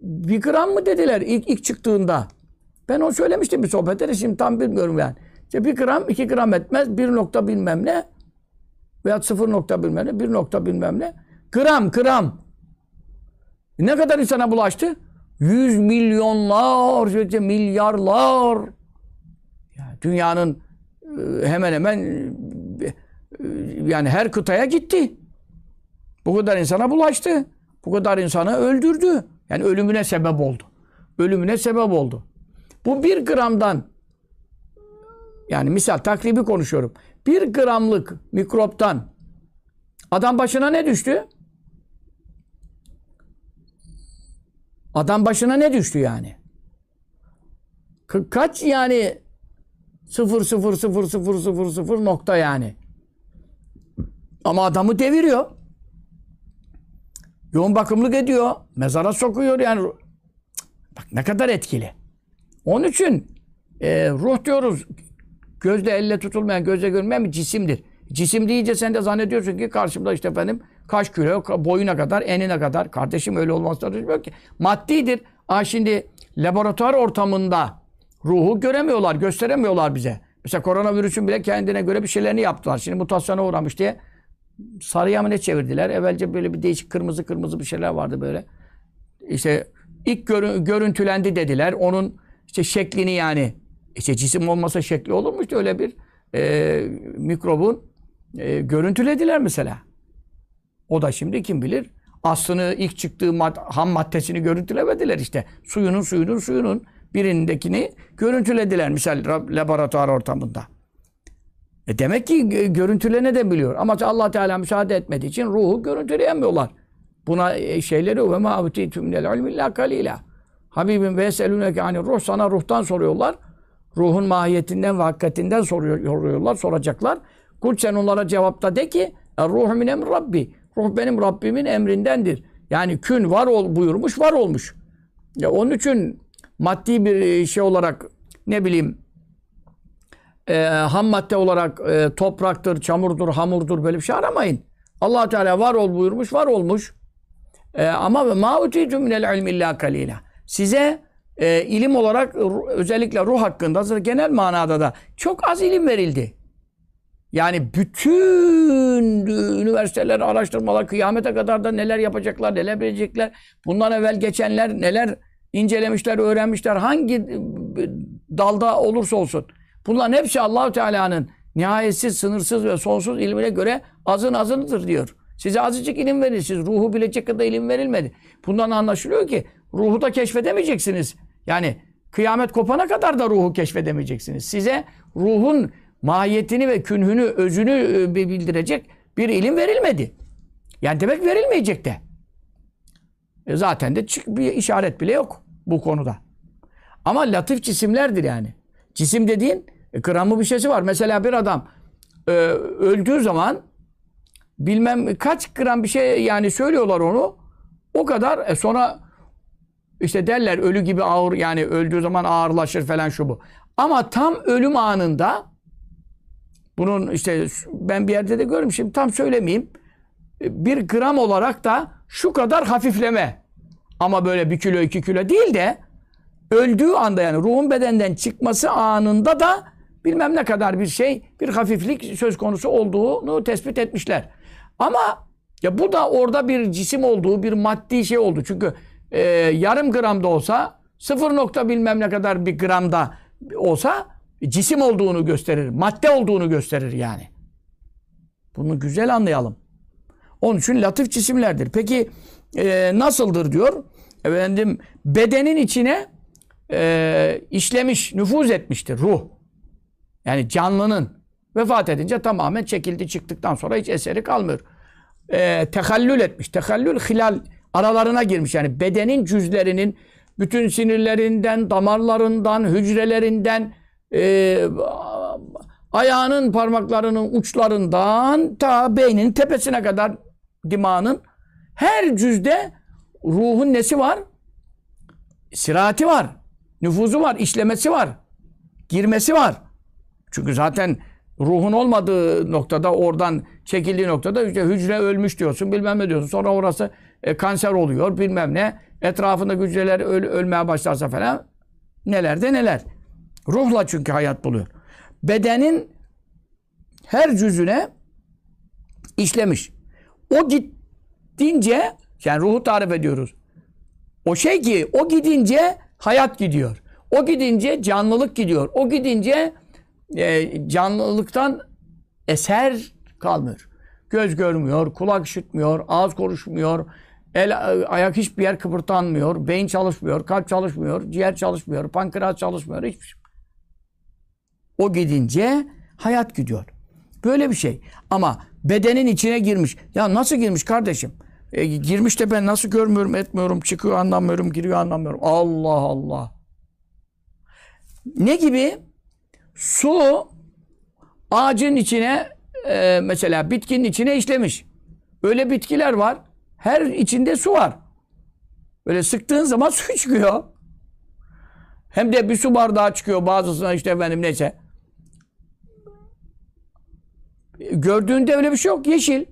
Bir gram mı dediler ilk, ilk çıktığında? Ben o söylemiştim bir sohbette de şimdi tam bilmiyorum yani. İşte bir gram iki gram etmez. Bir nokta bilmem ne. Veya sıfır nokta bilmem ne. Bir nokta bilmem ne. Gram gram. Ne kadar insana bulaştı? Yüz milyonlar, milyarlar. Ya dünyanın e, hemen hemen e, e, yani her kıtaya gitti. Bu kadar insana bulaştı. Bu kadar insanı öldürdü. Yani ölümüne sebep oldu. Ölümüne sebep oldu. Bu bir gramdan yani misal takribi konuşuyorum. Bir gramlık mikroptan adam başına ne düştü? Adam başına ne düştü yani? Ka- kaç yani sıfır sıfır sıfır sıfır sıfır sıfır nokta yani. Ama adamı deviriyor. Yoğun bakımlık ediyor. Mezara sokuyor yani. Bak ne kadar etkili. Onun için e, ruh diyoruz. Gözle elle tutulmayan, gözle görünmeyen bir cisimdir. Cisim deyince sen de zannediyorsun ki karşımda işte efendim kaç kilo, boyuna kadar, enine kadar. Kardeşim öyle olmazsa yok ki. Maddidir. Aa şimdi laboratuvar ortamında ruhu göremiyorlar, gösteremiyorlar bize. Mesela koronavirüsün bile kendine göre bir şeylerini yaptılar. Şimdi mutasyona uğramış diye sarıya mı ne çevirdiler? Evvelce böyle bir değişik kırmızı kırmızı bir şeyler vardı böyle. İşte ilk görü- görüntülendi dediler. Onun işte şeklini yani işte cisim olmasa şekli olur mu? İşte öyle bir e, mikrobun e, görüntülediler mesela. O da şimdi kim bilir aslını ilk çıktığı mad- ham maddesini görüntülemediler işte. Suyunun suyunun suyunun birindekini görüntülediler misal ra- laboratuvar ortamında. E demek ki gö- görüntülene de biliyor. Ama Allah Teala müsaade etmediği için ruhu görüntüleyemiyorlar. Buna e, şeyleri ve ma utitum minel ilmi illa kalila. Habibim ve eseluneke hani ruh sana ruhtan soruyorlar. Ruhun mahiyetinden ve hakikatinden soruyor, soruyorlar, soracaklar. Kul sen onlara cevapta de ki ruhu min Rabbi. Ruh benim Rabbimin emrindendir. Yani kün var ol buyurmuş, var olmuş. Ya onun için maddi bir şey olarak ne bileyim e, ham madde olarak e, topraktır, çamurdur, hamurdur böyle bir şey aramayın. allah Teala var ol buyurmuş, var olmuş. E, ama ma utitum minel ilmi illa kalila. Size e, ilim olarak özellikle ruh hakkında genel manada da çok az ilim verildi. Yani bütün üniversiteler, araştırmalar kıyamete kadar da neler yapacaklar, neler bilecekler. Bundan evvel geçenler neler incelemişler, öğrenmişler. Hangi dalda olursa olsun. Bunların hepsi Allahu Teala'nın nihayetsiz, sınırsız ve sonsuz ilmine göre azın azınıdır diyor. Size azıcık ilim verir. Siz ruhu bilecek kadar ilim verilmedi. Bundan anlaşılıyor ki ruhu da keşfedemeyeceksiniz. Yani kıyamet kopana kadar da ruhu keşfedemeyeceksiniz. Size ruhun mahiyetini ve künhünü, özünü e, bildirecek bir ilim verilmedi. Yani demek verilmeyecek de. E zaten de bir işaret bile yok bu konuda. Ama latif cisimlerdir yani. Cisim dediğin e, gramı bir şeysi var. Mesela bir adam e, öldüğü zaman bilmem kaç gram bir şey yani söylüyorlar onu. O kadar e, sonra işte derler ölü gibi ağır yani öldüğü zaman ağırlaşır falan şu bu. Ama tam ölüm anında bunun işte ben bir yerde de görmüşüm tam söylemeyeyim. E, Bir gram olarak da şu kadar hafifleme. Ama böyle bir kilo iki kilo değil de öldüğü anda yani ruhun bedenden çıkması anında da bilmem ne kadar bir şey, bir hafiflik söz konusu olduğunu tespit etmişler. Ama ya bu da orada bir cisim olduğu, bir maddi şey oldu. Çünkü e, yarım gramda olsa, sıfır nokta bilmem ne kadar bir gramda olsa cisim olduğunu gösterir, madde olduğunu gösterir yani. Bunu güzel anlayalım. Onun için latif cisimlerdir. Peki e, nasıldır diyor? Efendim bedenin içine e, işlemiş, nüfuz etmiştir ruh. Yani canlının vefat edince tamamen çekildi çıktıktan sonra hiç eseri kalmıyor. E, tehallül etmiş. Tehallül hilal aralarına girmiş. Yani bedenin cüzlerinin bütün sinirlerinden, damarlarından, hücrelerinden, e, ayağının parmaklarının uçlarından ta beynin tepesine kadar dimağının her cüzde ruhun nesi var? Sirati var. Nüfuzu var, işlemesi var. Girmesi var. Çünkü zaten ruhun olmadığı noktada oradan çekildiği noktada işte hücre ölmüş diyorsun bilmem ne diyorsun. Sonra orası e, kanser oluyor bilmem ne. Etrafında hücreler öl- ölmeye başlarsa falan neler de neler. Ruhla çünkü hayat buluyor. Bedenin her cüzüne işlemiş. O gidince yani ruhu tarif ediyoruz. O şey ki o gidince hayat gidiyor. O gidince canlılık gidiyor. O gidince e, canlılıktan eser kalmıyor. Göz görmüyor, kulak işitmiyor, ağız konuşmuyor, el ayak hiçbir yer kıpırtanmıyor, beyin çalışmıyor, kalp çalışmıyor, ciğer çalışmıyor, pankreas çalışmıyor, hiçbir şey. O gidince hayat gidiyor. Böyle bir şey. Ama bedenin içine girmiş. Ya nasıl girmiş kardeşim? E, girmiş de ben nasıl görmüyorum, etmiyorum, çıkıyor anlamıyorum, giriyor anlamıyorum. Allah Allah. Ne gibi? Su ağacın içine e, mesela bitkinin içine işlemiş. Öyle bitkiler var. Her içinde su var. Böyle sıktığın zaman su çıkıyor. Hem de bir su bardağı çıkıyor bazısına işte efendim neyse. Gördüğünde öyle bir şey yok. Yeşil.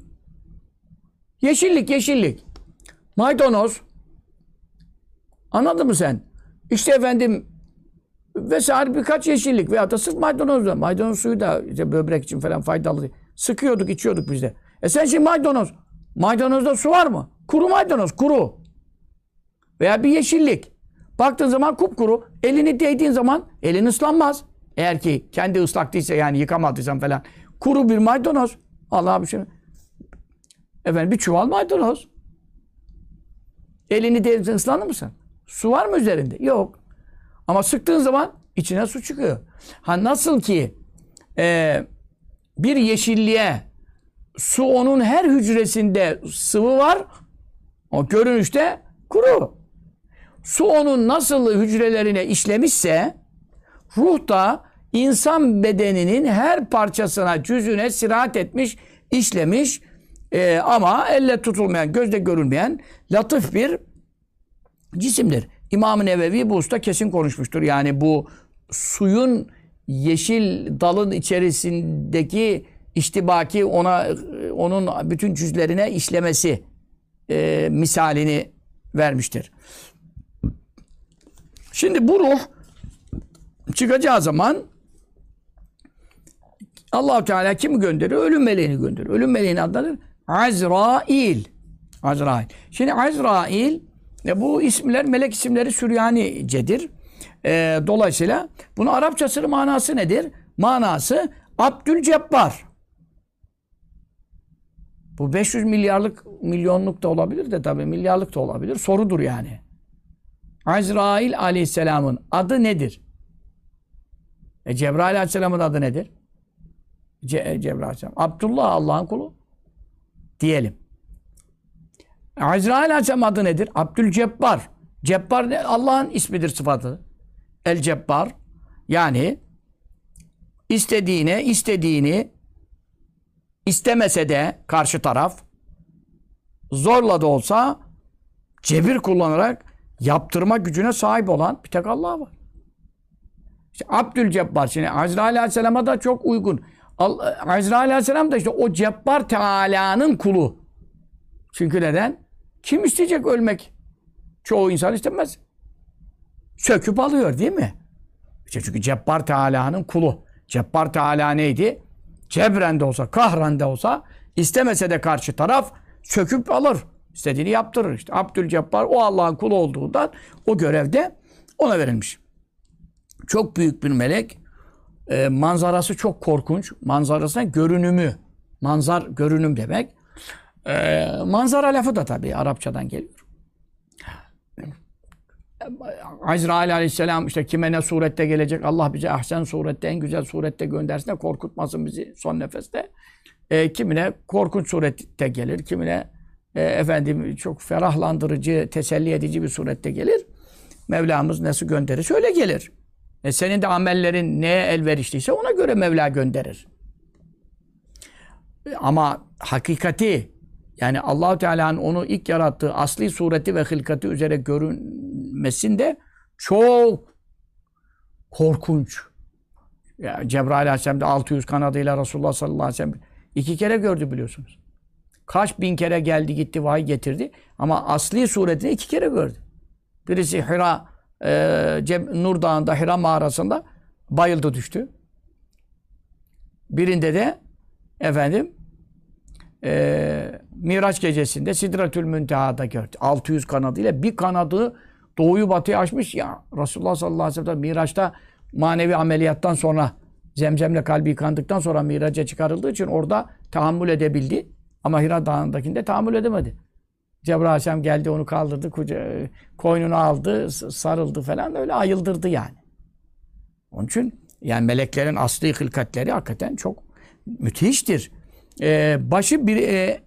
Yeşillik, yeşillik. Maydanoz. Anladın mı sen? İşte efendim vesaire birkaç yeşillik veya da sırf maydanoz da. Maydanoz suyu da işte böbrek için falan faydalı. Sıkıyorduk, içiyorduk biz de. E sen şimdi maydanoz. Maydanozda su var mı? Kuru maydanoz, kuru. Veya bir yeşillik. Baktığın zaman kupkuru. Elini değdiğin zaman elin ıslanmaz. Eğer ki kendi ıslak değilse yani yıkamadıysan falan. Kuru bir maydanoz. Allah bir şey. Efendim bir çuval maydanoz. Elini değdiğin ıslanır mısın? Su var mı üzerinde? Yok. Ama sıktığın zaman içine su çıkıyor. Ha nasıl ki e, bir yeşilliğe su onun her hücresinde sıvı var. O görünüşte kuru. Su onun nasıl hücrelerine işlemişse ruh da insan bedeninin her parçasına, cüzüne sirahat etmiş, işlemiş e, ama elle tutulmayan, gözle görülmeyen latif bir cisimdir. İmam-ı Nevevi bu usta kesin konuşmuştur. Yani bu suyun yeşil dalın içerisindeki iştibaki ona onun bütün cüzlerine işlemesi e, misalini vermiştir. Şimdi bu ruh çıkacağı zaman allah Teala kimi gönderiyor? Ölüm meleğini gönderiyor. Ölüm meleğinin adıdır Azrail. Azrail. Şimdi Azrail e, bu isimler, melek isimleri Süryanicedir. E, dolayısıyla bunun Arapçasının manası nedir? Manası Abdülcebbar. Bu 500 milyarlık, milyonluk da olabilir de tabii milyarlık da olabilir. Sorudur yani. Azrail aleyhisselamın adı nedir? E Cebrail aleyhisselamın adı nedir? Ce Cebrail aleyhisselam. Abdullah Allah'ın kulu. Diyelim. Azrail aleyhisselam adı nedir? Abdülcebbar. Cebbar Allah'ın ismidir, sıfatı. El Cebbar. Yani istediğine, istediğini istemese de karşı taraf zorla da olsa cebir kullanarak yaptırma gücüne sahip olan bir tek Allah var. İşte Abdülcebbar şimdi Azrail Aleyhisselam'a da çok uygun. Azrail Aleyhisselam da işte o Cebbar Teala'nın kulu. Çünkü neden? Kim isteyecek ölmek? Çoğu insan istemez. Söküp alıyor değil mi? Çünkü Cebbar Teala'nın kulu. Cebbar Teala neydi? Cebren de olsa, kahren de olsa istemese de karşı taraf söküp alır. İstediğini yaptırır. İşte Abdülcebbar o Allah'ın kulu olduğundan o görevde ona verilmiş. Çok büyük bir melek. E, manzarası çok korkunç. Manzarasına görünümü. Manzar görünüm demek. E, manzara lafı da tabii Arapçadan geliyor. Azrail aleyhisselam işte kime ne surette gelecek Allah bize ahsen surette en güzel surette göndersin de korkutmasın bizi son nefeste. E, kimine korkunç surette gelir, kimine e, efendim çok ferahlandırıcı, teselli edici bir surette gelir. Mevlamız nasıl gönderir? Öyle gelir. E, senin de amellerin neye elverişliyse ona göre Mevla gönderir. E, ama hakikati yani Allahu Teala'nın onu ilk yarattığı asli sureti ve hılkati üzere görünmesinde çok korkunç. Ya Cebrail Aleyhisselam da 600 kanadıyla Resulullah sallallahu aleyhi ve sellem iki kere gördü biliyorsunuz. Kaç bin kere geldi gitti vahiy getirdi ama asli suretini iki kere gördü. Birisi Hira e, Cem, Nur Dağı'nda Hira mağarasında bayıldı düştü. Birinde de efendim e, Miraç gecesinde Sidretül Münteha'da gördü. 600 kanadıyla bir kanadı doğuyu batıya açmış ya. Resulullah sallallahu aleyhi ve sellem Miraç'ta manevi ameliyattan sonra zemzemle kalbi yıkandıktan sonra Miraç'a çıkarıldığı için orada tahammül edebildi. Ama Hira Dağı'ndakinde tahammül edemedi. Cebrail Aleyhisselam geldi onu kaldırdı, kuca, koynunu aldı, sarıldı falan öyle ayıldırdı yani. Onun için Yani meleklerin asli hılkatleri hakikaten çok müthiştir. Ee, başı bir e,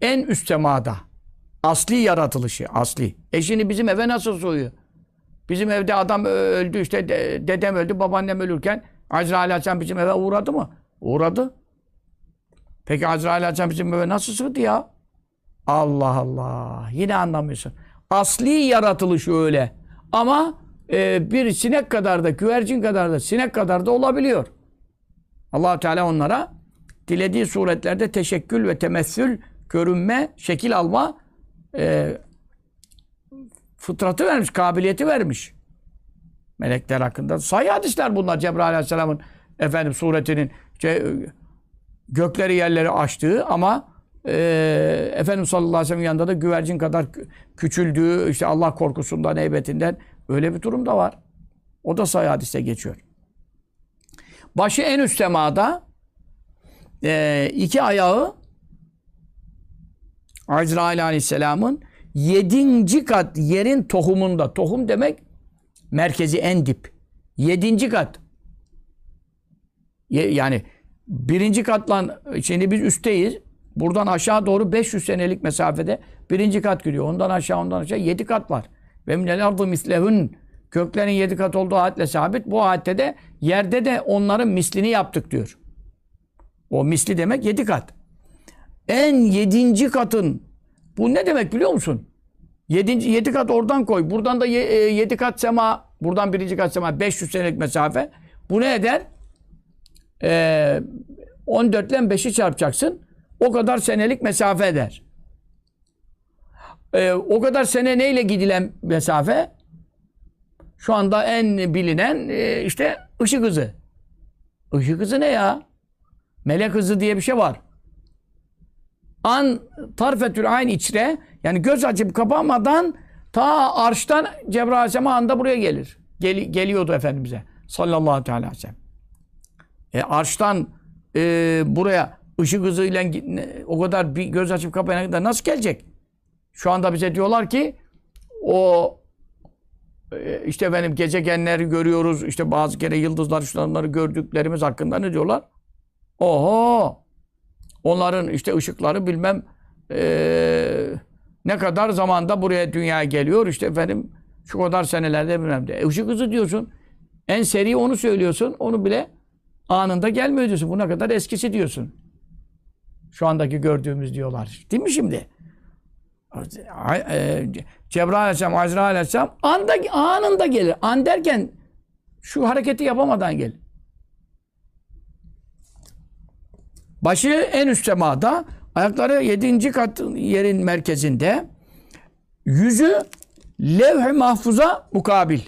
en üst semada. Asli yaratılışı, asli. E şimdi bizim eve nasıl soğuyor? Bizim evde adam öldü işte de- dedem öldü, babaannem ölürken Azrail Aleyhisselam bizim eve uğradı mı? Uğradı. Peki Azrail Aleyhisselam bizim eve nasıl sığdı ya? Allah Allah. Yine anlamıyorsun. Asli yaratılışı öyle. Ama e, bir sinek kadar da, güvercin kadar da, sinek kadar da olabiliyor. allah Teala onlara dilediği suretlerde teşekkül ve temessül, görünme, şekil alma e, fıtratı vermiş, kabiliyeti vermiş. Melekler hakkında. Sahih hadisler bunlar. Cebrail Aleyhisselam'ın efendim suretinin şey, gökleri yerleri açtığı ama e, Efendimiz sallallahu aleyhi ve sellem yanında da güvercin kadar kü- küçüldüğü, işte Allah korkusundan, heybetinden öyle bir durum da var. O da sahih hadiste geçiyor. Başı en üst semada e, iki ayağı Azrail aleyhisselamın yedinci kat yerin tohumunda. Tohum demek merkezi en dip. Yedinci kat. Ye- Yani birinci katla şimdi biz üstteyiz. Buradan aşağı doğru 500 senelik mesafede birinci kat gidiyor. Ondan aşağı ondan aşağı yedi kat var. Ve minel ardı mislehun köklerin yedi kat olduğu ayetle sabit. Bu ayette de yerde de onların mislini yaptık diyor. O misli demek yedi kat. En yedinci katın bu ne demek biliyor musun? Yedinci, yedi kat oradan koy. Buradan da ye- e, yedi kat sema. Buradan birinci kat sema. 500 senelik mesafe. Bu ne eder? Ee, 14 ile 5'i çarpacaksın. O kadar senelik mesafe eder. Ee, o kadar sene neyle gidilen mesafe? Şu anda en bilinen e, işte ışık hızı. Işık hızı ne ya? Melek hızı diye bir şey var. An tarfetül ayn içre yani göz açıp kapamadan ta arştan Cebrail Aleyhisselam anda buraya gelir. Gel, geliyordu Efendimiz'e sallallahu aleyhi ve sellem. E, arştan e, buraya ışık hızıyla o kadar bir göz açıp kapayana kadar nasıl gelecek? Şu anda bize diyorlar ki o e, işte benim gezegenleri görüyoruz. işte bazı kere yıldızlar şunları gördüklerimiz hakkında ne diyorlar? Oho! Onların işte ışıkları bilmem eee, ne kadar zamanda buraya dünyaya geliyor. işte efendim şu kadar senelerde bilmem de. E, ışık hızı diyorsun. En seri onu söylüyorsun. Onu bile anında gelmiyor diyorsun. Bu ne kadar eskisi diyorsun. Şu andaki gördüğümüz diyorlar. Değil mi şimdi? E, Cebrail Aleyhisselam, Azrail Aleyhisselam anda, anında gelir. An derken şu hareketi yapamadan gelir. Başı en üst semada, ayakları yedinci kat yerin merkezinde, yüzü levh-i mahfuza mukabil.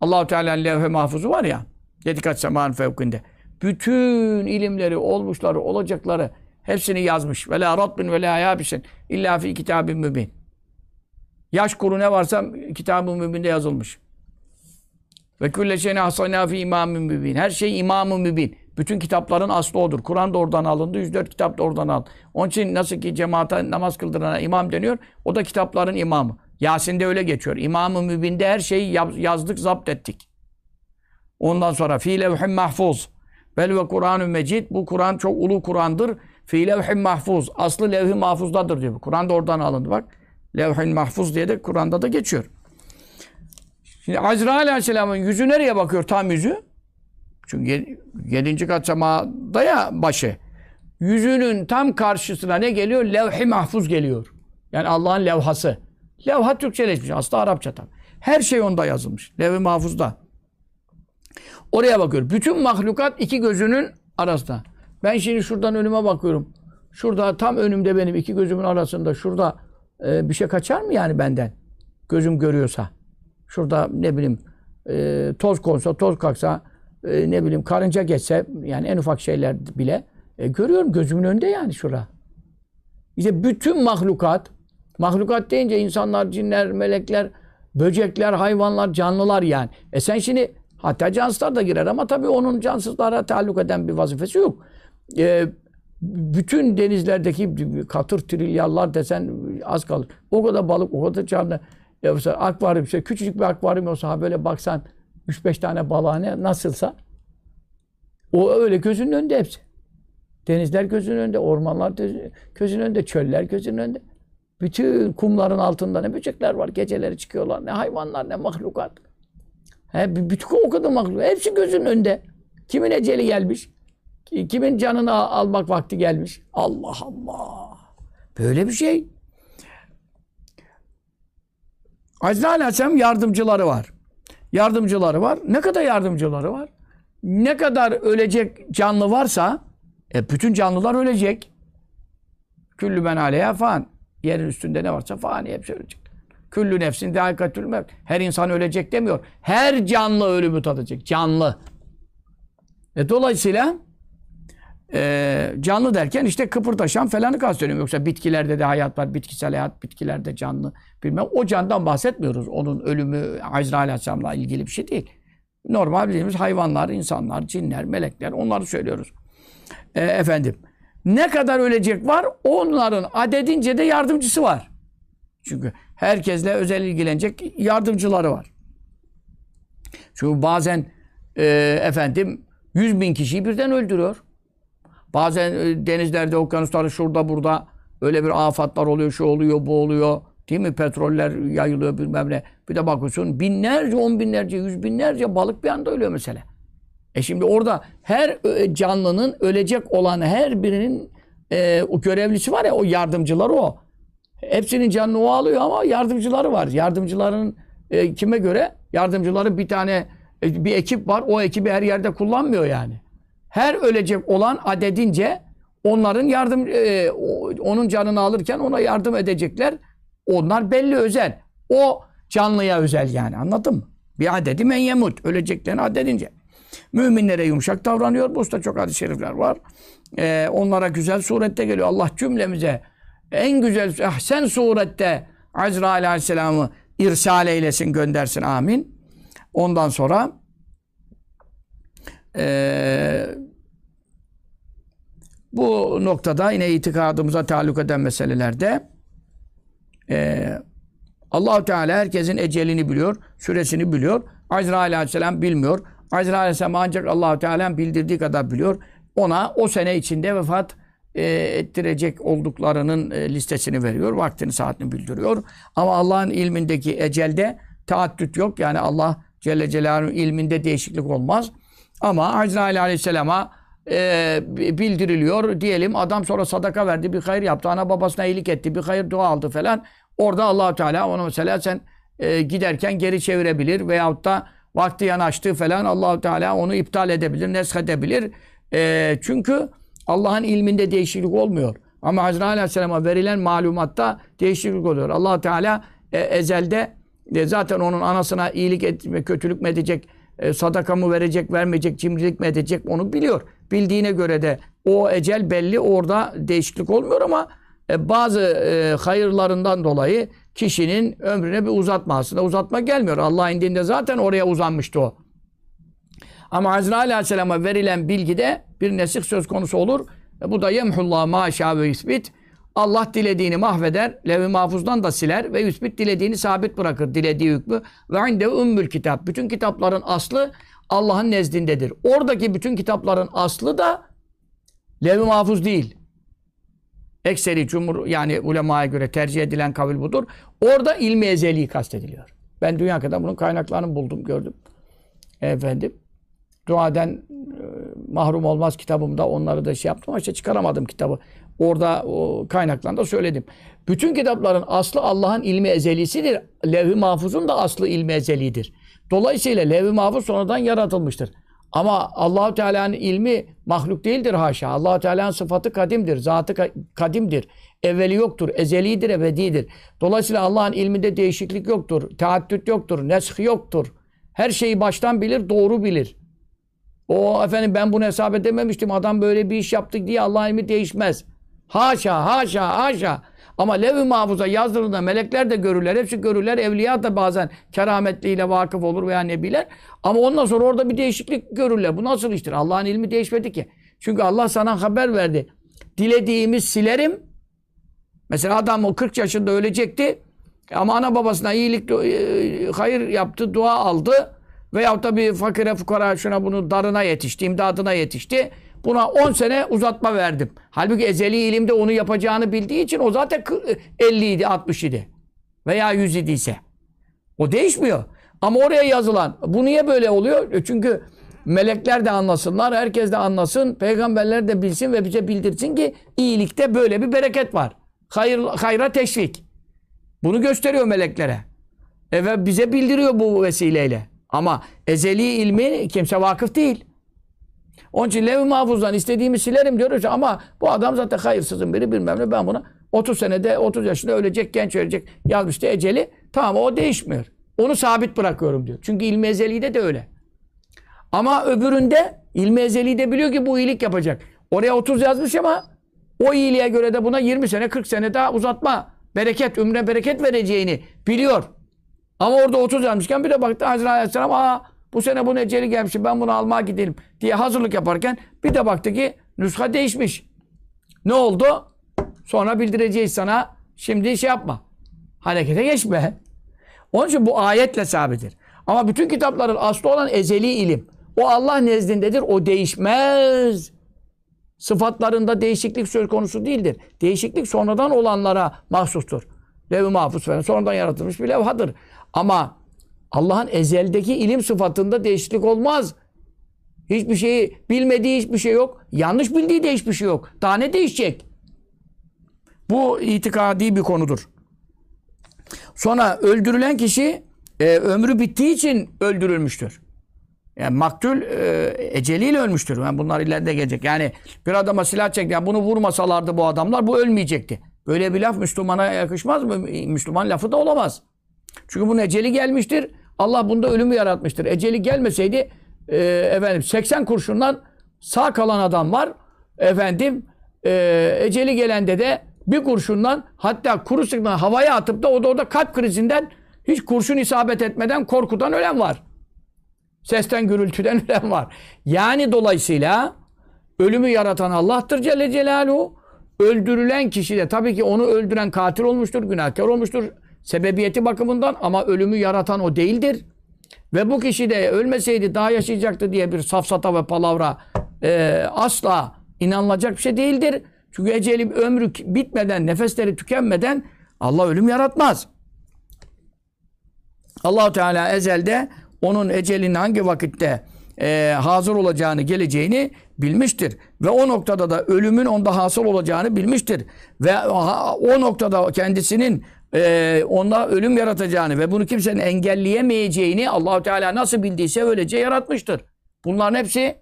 Allahu Teala'nın levh-i mahfuzu var ya, yedi kat semanın fevkinde. Bütün ilimleri, olmuşları, olacakları hepsini yazmış. Ve la ratbin ve la yabisin illa fi kitabin mübin. Yaş kuru ne varsa kitab-ı mübinde yazılmış. Ve külle şeyine hasana fi imamın mübin. Her şey imam-ı mübin. Bütün kitapların aslı odur. Kur'an da oradan alındı. 104 kitap da oradan alındı. Onun için nasıl ki cemaate namaz kıldırana imam deniyor. O da kitapların imamı. Yasin'de öyle geçiyor. İmam-ı mübinde her şeyi yaz- yazdık, zapt ettik. Ondan sonra fi levhin mahfuz. Vel ve Kur'an-ı Mecid. Bu Kur'an çok ulu Kur'an'dır. Fi levhin mahfuz. Aslı levh-i mahfuzdadır diyor. Kur'an da oradan alındı bak. Levh-i mahfuz diye de Kur'an'da da geçiyor. Şimdi Azrail Aleyhisselam'ın yüzü nereye bakıyor tam yüzü? Çünkü ye- yedinci kat semada ya başı. Yüzünün tam karşısına ne geliyor? Levh-i mahfuz geliyor. Yani Allah'ın levhası. Levha Türkçeleşmiş. Aslında Arapça tabi. Her şey onda yazılmış. Levh-i mahfuzda. Oraya bakıyor. Bütün mahlukat iki gözünün arasında. Ben şimdi şuradan önüme bakıyorum. Şurada tam önümde benim iki gözümün arasında şurada e, bir şey kaçar mı yani benden? Gözüm görüyorsa. Şurada ne bileyim e, toz konsa, toz kalksa e, ne bileyim karınca geçse yani en ufak şeyler bile e, görüyorum gözümün önünde yani şura. İşte bütün mahlukat mahlukat deyince insanlar, cinler, melekler, böcekler, hayvanlar, canlılar yani. E sen şimdi hatta cansızlar da girer ama tabii onun cansızlara taalluk eden bir vazifesi yok. E, bütün denizlerdeki katır trilyarlar desen az kalır. O kadar balık, o kadar canlı. Ya mesela akvaryum, işte küçücük bir akvaryum olsa ha böyle baksan 3-5 tane balığa ne nasılsa o öyle gözünün önünde hepsi. Denizler gözünün önünde, ormanlar gözü- gözünün önünde, çöller gözünün önünde. Bütün kumların altında ne böcekler var. Geceleri çıkıyorlar. Ne hayvanlar, ne mahlukat. He, bütün o kadar mahluk. Hepsi gözünün önünde. Kimin eceli gelmiş? ki- Kimin canını al- almak vakti gelmiş? Allah Allah. Böyle bir şey. Azrail Aleyhisselam yardımcıları var. Yardımcıları var. Ne kadar yardımcıları var? Ne kadar ölecek canlı varsa e, bütün canlılar ölecek. Küllü men aleyha fan. Yerin üstünde ne varsa fani hepsi ölecek. Küllü nefsin dâikatül mevt. Her insan ölecek demiyor. Her canlı ölümü tadacak. Canlı. E, dolayısıyla e, canlı derken işte kıpırdaşan falanı kastediyorum. Yoksa bitkilerde de hayat var. Bitkisel hayat, bitkilerde canlı. Bilmem. O candan bahsetmiyoruz. Onun ölümü Azrail Aleyhisselam'la ilgili bir şey değil. Normal bildiğimiz hayvanlar, insanlar, cinler, melekler onları söylüyoruz. E, efendim. Ne kadar ölecek var? Onların adedince de yardımcısı var. Çünkü herkesle özel ilgilenecek yardımcıları var. Çünkü bazen e, efendim 100 bin kişiyi birden öldürüyor. Bazen e, denizlerde, okyanuslarda, şurada burada öyle bir afatlar oluyor, şu oluyor, bu oluyor. Değil mi? Petroller yayılıyor bilmem ne. Bir de bakıyorsun binlerce, on binlerce, yüz binlerce balık bir anda ölüyor mesela. E şimdi orada her e, canlının ölecek olan her birinin e, o görevlisi var ya o yardımcıları o. Hepsinin canını o alıyor ama yardımcıları var. Yardımcıların e, kime göre? Yardımcıların bir tane e, bir ekip var. O ekibi her yerde kullanmıyor yani. Her ölecek olan adedince onların yardım e, onun canını alırken ona yardım edecekler. Onlar belli özel. O canlıya özel yani anladın mı? Bir adedi men yemut. Öleceklerin adedince. Müminlere yumuşak davranıyor. Bu usta çok hadis-i şerifler var. Ee, onlara güzel surette geliyor. Allah cümlemize en güzel, ahsen surette Azrail Aleyhisselam'ı irsal eylesin, göndersin. Amin. Ondan sonra ee, bu noktada yine itikadımıza taalluk eden meselelerde ee, Allahu Teala herkesin ecelini biliyor, süresini biliyor. Azrail Aleyhisselam bilmiyor. Azrail Aleyhisselam ancak Allahu Teala bildirdiği kadar biliyor. Ona o sene içinde vefat e, ettirecek olduklarının e, listesini veriyor. Vaktini, saatini bildiriyor. Ama Allah'ın ilmindeki ecelde taaddüt yok. Yani Allah Celle Celaluhu'nun ilminde değişiklik olmaz. Ama Azrail Aleyhisselam'a e, bildiriliyor. Diyelim adam sonra sadaka verdi, bir hayır yaptı, ana babasına iyilik etti, bir hayır dua aldı falan. Orada Allahu Teala onu mesela sen e, giderken geri çevirebilir veyahut da vakti yanaştı falan Allahu Teala onu iptal edebilir, nesk edebilir. E, çünkü Allah'ın ilminde değişiklik olmuyor. Ama Hazreti Aleyhisselam'a verilen malumatta değişiklik oluyor. allah Teala e, ezelde e, zaten onun anasına iyilik etme, kötülük mü edecek, e, sadaka mı verecek, vermeyecek, cimrilik mi edecek onu biliyor. Bildiğine göre de o ecel belli orada değişiklik olmuyor ama e, bazı e, hayırlarından dolayı kişinin ömrüne bir uzatma aslında uzatma gelmiyor. Allah indinde zaten oraya uzanmıştı o. Ama Azrail Aleyhisselam'a verilen bilgide bir nesih söz konusu olur. E, bu da yemhullah maşa ve yüsbit. Allah dilediğini mahveder, lev-i mahfuzdan da siler ve yüsbit dilediğini sabit bırakır, dilediği hükmü. Ve inde ümmül kitap. Bütün kitapların aslı Allah'ın nezdindedir. Oradaki bütün kitapların aslı da lev-i mahfuz değil. Ekseri cumhur yani ulemaya göre tercih edilen kavil budur. Orada ilmi ezeli kastediliyor. Ben dünya kadar bunun kaynaklarını buldum, gördüm. Efendim. Duaden e, mahrum olmaz kitabımda onları da şey yaptım ama işte çıkaramadım kitabı. Orada o kaynaklarında söyledim. Bütün kitapların aslı Allah'ın ilmi ezelisidir. Levh-i mahfuzun da aslı ilmi ezelidir. Dolayısıyla levh-i mahfuz sonradan yaratılmıştır. Ama Allahu Teala'nın ilmi mahluk değildir haşa. Allahu Teala'nın sıfatı kadimdir, zatı ka- kadimdir. Evveli yoktur, ezelidir, ebedidir. Dolayısıyla Allah'ın ilminde değişiklik yoktur, teaddüt yoktur, nesh yoktur. Her şeyi baştan bilir, doğru bilir. O efendim ben bunu hesap edememiştim. Adam böyle bir iş yaptık diye Allah'ın ilmi değişmez. Haşa, haşa, haşa. Ama lev-i mahfuza yazdırıldığında melekler de görürler. Hepsi görürler. Evliya da bazen kerametliyle vakıf olur veya nebiler. Ama ondan sonra orada bir değişiklik görürler. Bu nasıl iştir? Allah'ın ilmi değişmedi ki. Çünkü Allah sana haber verdi. Dilediğimi silerim. Mesela adam o 40 yaşında ölecekti. Ama ana babasına iyilik, e, hayır yaptı, dua aldı. Veyahut da bir fakire fukara şuna bunu darına yetişti, imdadına yetişti. Buna 10 sene uzatma verdim. Halbuki ezeli ilimde onu yapacağını bildiği için o zaten 50 idi, 60 idi. Veya 100 idiyse. O değişmiyor. Ama oraya yazılan, bu niye böyle oluyor? E Çünkü melekler de anlasınlar, herkes de anlasın, peygamberler de bilsin ve bize bildirsin ki iyilikte böyle bir bereket var. Hayır, hayra teşvik. Bunu gösteriyor meleklere. E ve bize bildiriyor bu vesileyle. Ama ezeli ilmi kimse vakıf değil. Onun için lev mahfuzdan istediğimi silerim diyoruz ama bu adam zaten hayırsızın biri bilmem ne ben buna 30 senede 30 yaşında ölecek genç ölecek yazmıştı eceli. Tamam o değişmiyor. Onu sabit bırakıyorum diyor. Çünkü ilmi ezelide de öyle. Ama öbüründe ilmi ezeli biliyor ki bu iyilik yapacak. Oraya 30 yazmış ama o iyiliğe göre de buna 20 sene 40 sene daha uzatma bereket, ömre bereket vereceğini biliyor. Ama orada 30 yazmışken bir de baktı Hazreti Aleyhisselam aa bu sene bunun eceli gelmiş ben bunu almaya gidelim diye hazırlık yaparken bir de baktı ki nüsha değişmiş. Ne oldu? Sonra bildireceğiz sana. Şimdi şey yapma. Harekete geçme. Onun için bu ayetle sabittir. Ama bütün kitapların aslı olan ezeli ilim. O Allah nezdindedir. O değişmez. Sıfatlarında değişiklik söz konusu değildir. Değişiklik sonradan olanlara mahsustur. Lev-i mahfuz falan sonradan yaratılmış bir levhadır. Ama Allah'ın ezeldeki ilim sıfatında değişiklik olmaz. Hiçbir şeyi bilmediği hiçbir şey yok. Yanlış bildiği de hiçbir şey yok. Daha ne değişecek? Bu itikadi bir konudur. Sonra öldürülen kişi e, ömrü bittiği için öldürülmüştür. Yani maktul e, eceliyle ölmüştür. Yani bunlar ileride gelecek. Yani bir adama silah çekti. Yani bunu vurmasalardı bu adamlar bu ölmeyecekti. Böyle bir laf Müslümana yakışmaz mı? Müslüman lafı da olamaz. Çünkü bunun eceli gelmiştir. Allah bunda ölümü yaratmıştır. Eceli gelmeseydi e, efendim 80 kurşundan sağ kalan adam var. Efendim e, eceli gelende de bir kurşundan hatta kuru sıkma havaya atıp da o da, o da kalp krizinden hiç kurşun isabet etmeden korkudan ölen var. Sesten gürültüden ölen var. Yani dolayısıyla ölümü yaratan Allah'tır Celle Celaluhu. Öldürülen kişi de tabii ki onu öldüren katil olmuştur, günahkar olmuştur. Sebebiyeti bakımından ama ölümü yaratan o değildir. Ve bu kişi de ölmeseydi daha yaşayacaktı diye bir safsata ve palavra e, asla inanılacak bir şey değildir. Çünkü eceli ömrü bitmeden, nefesleri tükenmeden Allah ölüm yaratmaz. Allahu Teala ezelde onun ecelinin hangi vakitte e, hazır olacağını, geleceğini bilmiştir. Ve o noktada da ölümün onda hasıl olacağını bilmiştir. Ve o noktada kendisinin e, onda ölüm yaratacağını ve bunu kimsenin engelleyemeyeceğini Allahu Teala nasıl bildiyse öylece yaratmıştır. Bunların hepsi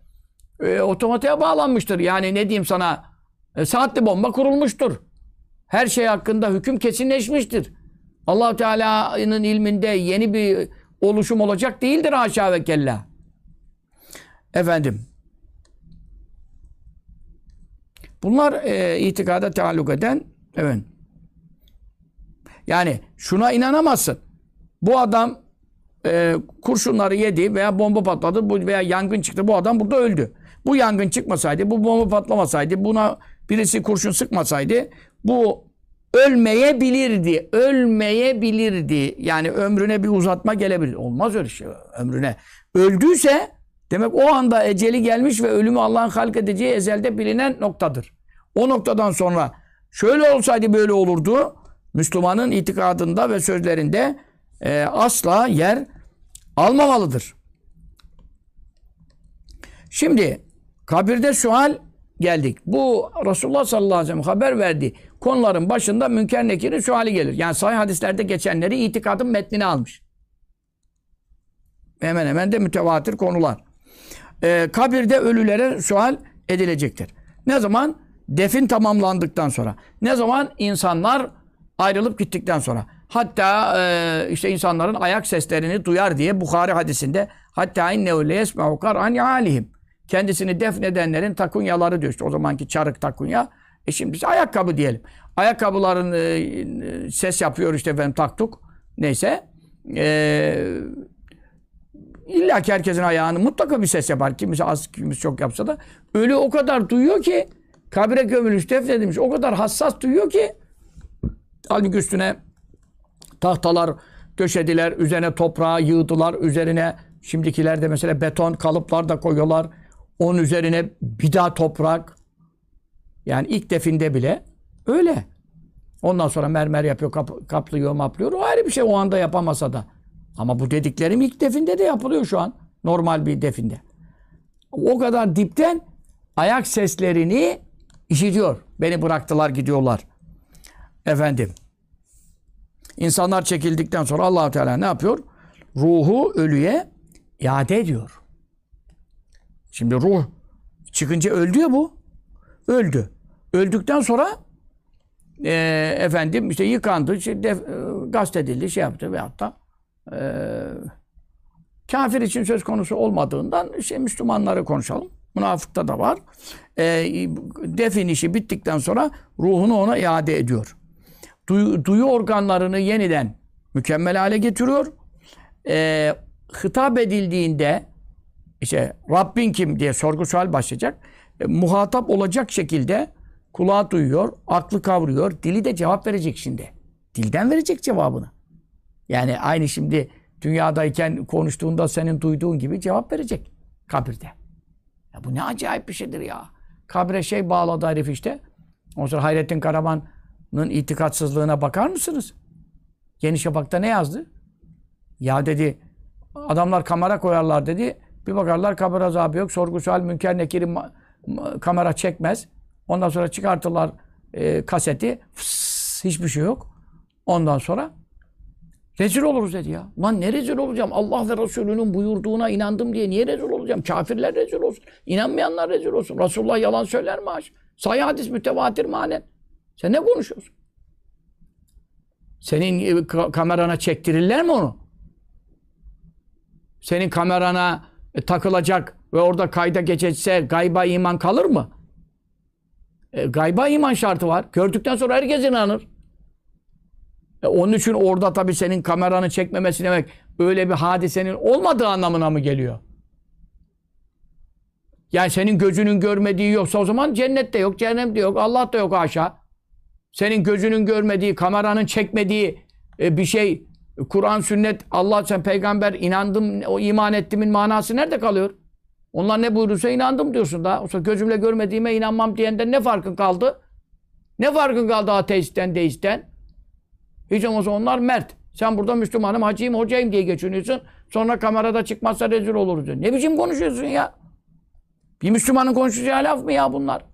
e, otomatiğe bağlanmıştır. Yani ne diyeyim sana e, saatli bomba kurulmuştur. Her şey hakkında hüküm kesinleşmiştir. allah Teala'nın ilminde yeni bir oluşum olacak değildir haşa ve kella. Efendim. Bunlar e, itikada taalluk eden evet. Yani şuna inanamazsın. Bu adam e, kurşunları yedi veya bomba patladı bu veya yangın çıktı. Bu adam burada öldü. Bu yangın çıkmasaydı, bu bomba patlamasaydı, buna birisi kurşun sıkmasaydı bu ölmeyebilirdi. Ölmeyebilirdi. Yani ömrüne bir uzatma gelebilir. Olmaz öyle şey ömrüne. Öldüyse demek o anda eceli gelmiş ve ölümü Allah'ın halk edeceği ezelde bilinen noktadır. O noktadan sonra şöyle olsaydı böyle olurdu. Müslümanın itikadında ve sözlerinde e, asla yer almamalıdır. Şimdi kabirde sual geldik. Bu Resulullah sallallahu aleyhi ve sellem haber verdi. Konuların başında münker nekirin suali gelir. Yani sahih hadislerde geçenleri itikadın metnini almış. Hemen hemen de mütevatir konular. Ee, kabirde ölülere sual edilecektir. Ne zaman? Defin tamamlandıktan sonra. Ne zaman? insanlar ayrılıp gittikten sonra. Hatta e, işte insanların ayak seslerini duyar diye Bukhari hadisinde hatta innehu le yesme'u kar'an alihim. Kendisini defnedenlerin takunyaları diyor. İşte o zamanki çarık takunya. E şimdi biz ayakkabı diyelim. Ayakkabıların e, ses yapıyor işte efendim taktuk. Neyse. E, İlla ki herkesin ayağını mutlaka bir ses yapar. Kimisi az, kimisi çok yapsa da. Ölü o kadar duyuyor ki kabire gömülmüş, defnedilmiş. O kadar hassas duyuyor ki halbuki üstüne tahtalar döşediler, üzerine toprağı yığdılar, üzerine Şimdikilerde mesela beton kalıplar da koyuyorlar. Onun üzerine bir daha toprak. Yani ilk definde bile öyle. Ondan sonra mermer yapıyor, kap- kaplıyor, maplıyor. O ayrı bir şey o anda yapamasa da. Ama bu dediklerim ilk definde de yapılıyor şu an. Normal bir definde. O kadar dipten ayak seslerini işitiyor. Beni bıraktılar gidiyorlar. Efendim. İnsanlar çekildikten sonra allah Teala ne yapıyor? Ruhu ölüye iade ediyor. Şimdi ruh çıkınca öldü ya bu. Öldü. Öldükten sonra e, efendim işte yıkandı, işte def, e, gazetedildi, şey yaptı veyahut da e, kafir için söz konusu olmadığından işte Müslümanları konuşalım. Münafıkta da var. E, defin işi bittikten sonra ruhunu ona iade ediyor. Duyu, duyu organlarını yeniden mükemmel hale getiriyor. E, hitap edildiğinde işte Rabbin kim diye sorgu sual başlayacak. E, muhatap olacak şekilde kulağı duyuyor, aklı kavruyor, dili de cevap verecek şimdi. Dilden verecek cevabını. Yani aynı şimdi dünyadayken konuştuğunda senin duyduğun gibi cevap verecek kabirde. Ya bu ne acayip bir şeydir ya. Kabre şey bağladı herif işte. Ondan sonra Hayrettin Karaman'ın itikatsızlığına bakar mısınız? Yeni Şafak'ta ne yazdı? Ya dedi adamlar kamera koyarlar dedi. Bir bakarlar kamera azabı yok. Sorgu sual münker nekiri kamera çekmez. Ondan sonra çıkartırlar e, kaseti. Fıs, hiçbir şey yok. Ondan sonra rezil oluruz dedi ya. Lan ne rezil olacağım? Allah ve Resulünün buyurduğuna inandım diye niye rezil olacağım? Kafirler rezil olsun. İnanmayanlar rezil olsun. Resulullah yalan söyler mi haş? Sayı hadis mütevatir manen. Sen ne konuşuyorsun? Senin e, ka- kamerana çektirirler mi onu? Senin kamerana e, takılacak ve orada kayda geçecekse gayba iman kalır mı? E, gayba iman şartı var. Gördükten sonra herkes inanır. E, onun için orada tabii senin kameranı çekmemesi demek öyle bir hadisenin olmadığı anlamına mı geliyor? Yani senin gözünün görmediği yoksa o zaman cennette yok, cehennemde yok, Allah da yok haşa. Senin gözünün görmediği, kameranın çekmediği e, bir şey, Kur'an, sünnet, Allah, sen peygamber inandım, o iman ettimin manası nerede kalıyor? Onlar ne buyurursa inandım diyorsun da. Oysa gözümle görmediğime inanmam diyenden ne farkın kaldı? Ne farkın kaldı ateistten, deistten? Hiç olmazsa onlar mert. Sen burada Müslümanım, hacıyım, hocayım diye geçiniyorsun. Sonra kamerada çıkmazsa rezil oluruz diyor. Ne biçim konuşuyorsun ya? Bir Müslümanın konuşacağı laf mı ya bunlar?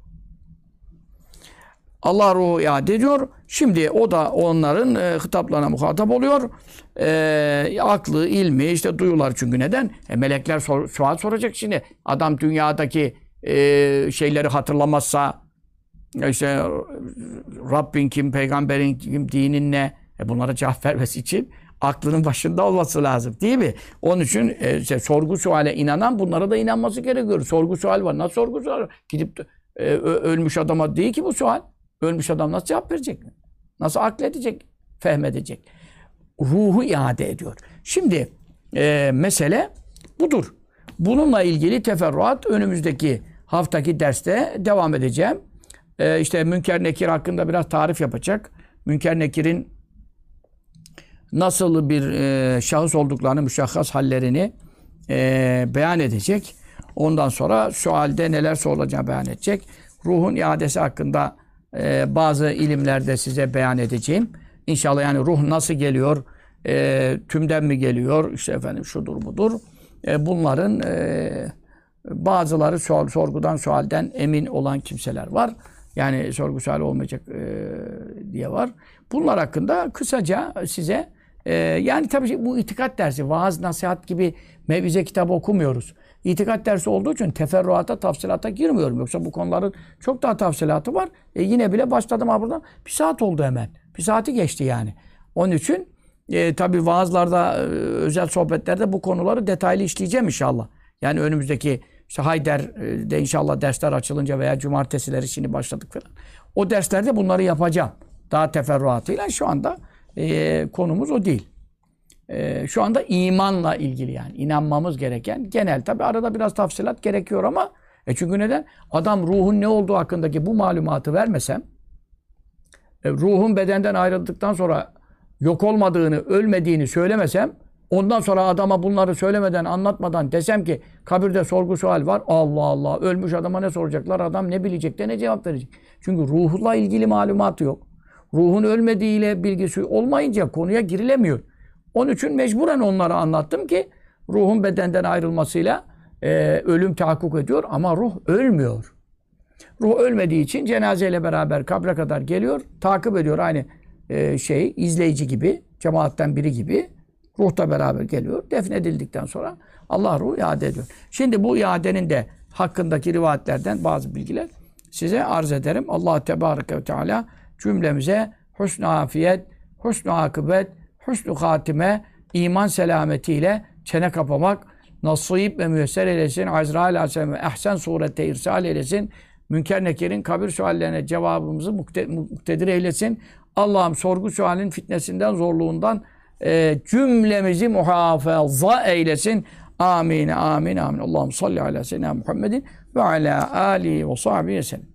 Allah ruhu iade ediyor. Şimdi o da onların e, hitaplarına muhatap oluyor. E, aklı, ilmi, işte duyular çünkü neden? E, melekler sor, sual soracak şimdi. Adam dünyadaki e, şeyleri hatırlamazsa işte Rabbin kim, peygamberin kim, dinin ne? E, bunlara cevap vermesi için aklının başında olması lazım değil mi? Onun için e, işte, sorgu suale inanan bunlara da inanması gerekiyor. Sorgu sual var. Nasıl sorgu sual var? Gidip e, ölmüş adama değil ki bu sual. Ölmüş adam nasıl cevap verecek? Nasıl akledecek? Fehmedecek? Ruhu iade ediyor. Şimdi e, mesele budur. Bununla ilgili teferruat önümüzdeki haftaki derste devam edeceğim. E, işte Münker Nekir hakkında biraz tarif yapacak. Münker Nekir'in nasıl bir e, şahıs olduklarını, müşahhas hallerini e, beyan edecek. Ondan sonra şu halde neler sorulacağını beyan edecek. Ruhun iadesi hakkında e, bazı ilimlerde size beyan edeceğim. İnşallah yani ruh nasıl geliyor, e, tümden mi geliyor, işte efendim şudur budur. E, bunların e, bazıları sor, sorgudan sualden emin olan kimseler var. Yani sorgu sual olmayacak e, diye var. Bunlar hakkında kısaca size e, yani tabii ki bu itikat dersi, vaaz, nasihat gibi mevize kitabı okumuyoruz. İtikat dersi olduğu için teferruata, tafsilata girmiyorum. Yoksa bu konuların çok daha tafsilatı var. E, yine bile başladım ha buradan. Bir saat oldu hemen. Bir saati geçti yani. Onun için e, tabii vaazlarda, e, özel sohbetlerde bu konuları detaylı işleyeceğim inşallah. Yani önümüzdeki işte Hayder'de inşallah dersler açılınca veya cumartesileri şimdi başladık falan. O derslerde bunları yapacağım. Daha teferruatıyla şu anda e, konumuz o değil. E, şu anda imanla ilgili yani inanmamız gereken genel tabi arada biraz tafsilat gerekiyor ama e çünkü neden? Adam ruhun ne olduğu hakkındaki bu malumatı vermesem e, ruhun bedenden ayrıldıktan sonra yok olmadığını, ölmediğini söylemesem Ondan sonra adama bunları söylemeden, anlatmadan desem ki kabirde sorgu sual var. Allah Allah. Ölmüş adama ne soracaklar? Adam ne bilecek de ne cevap verecek? Çünkü ruhla ilgili malumat yok. Ruhun ölmediğiyle bilgisi olmayınca konuya girilemiyor. Onun için mecburen onlara anlattım ki ruhun bedenden ayrılmasıyla e, ölüm tahakkuk ediyor ama ruh ölmüyor. Ruh ölmediği için cenazeyle beraber kabre kadar geliyor, takip ediyor aynı e, şey, izleyici gibi, cemaatten biri gibi. Ruh da beraber geliyor. Defnedildikten sonra Allah ruhu iade ediyor. Şimdi bu iadenin de hakkındaki rivayetlerden bazı bilgiler size arz ederim. Allah Tebareke ve Teala cümlemize husn afiyet, husn akıbet, husn hatime, iman selametiyle çene kapamak, nasip ve müyesser eylesin. Azrail Aleyhisselam ve ehsen surette irsal eylesin. Münker Nekir'in kabir suallerine cevabımızı mukte- muktedir eylesin. Allah'ım sorgu sualin fitnesinden, zorluğundan e, cümlemizi muhafaza eylesin. Amin, amin, amin. Allah'ım salli ala seyyidina Muhammedin ve ala alihi ve sahbihi sellem.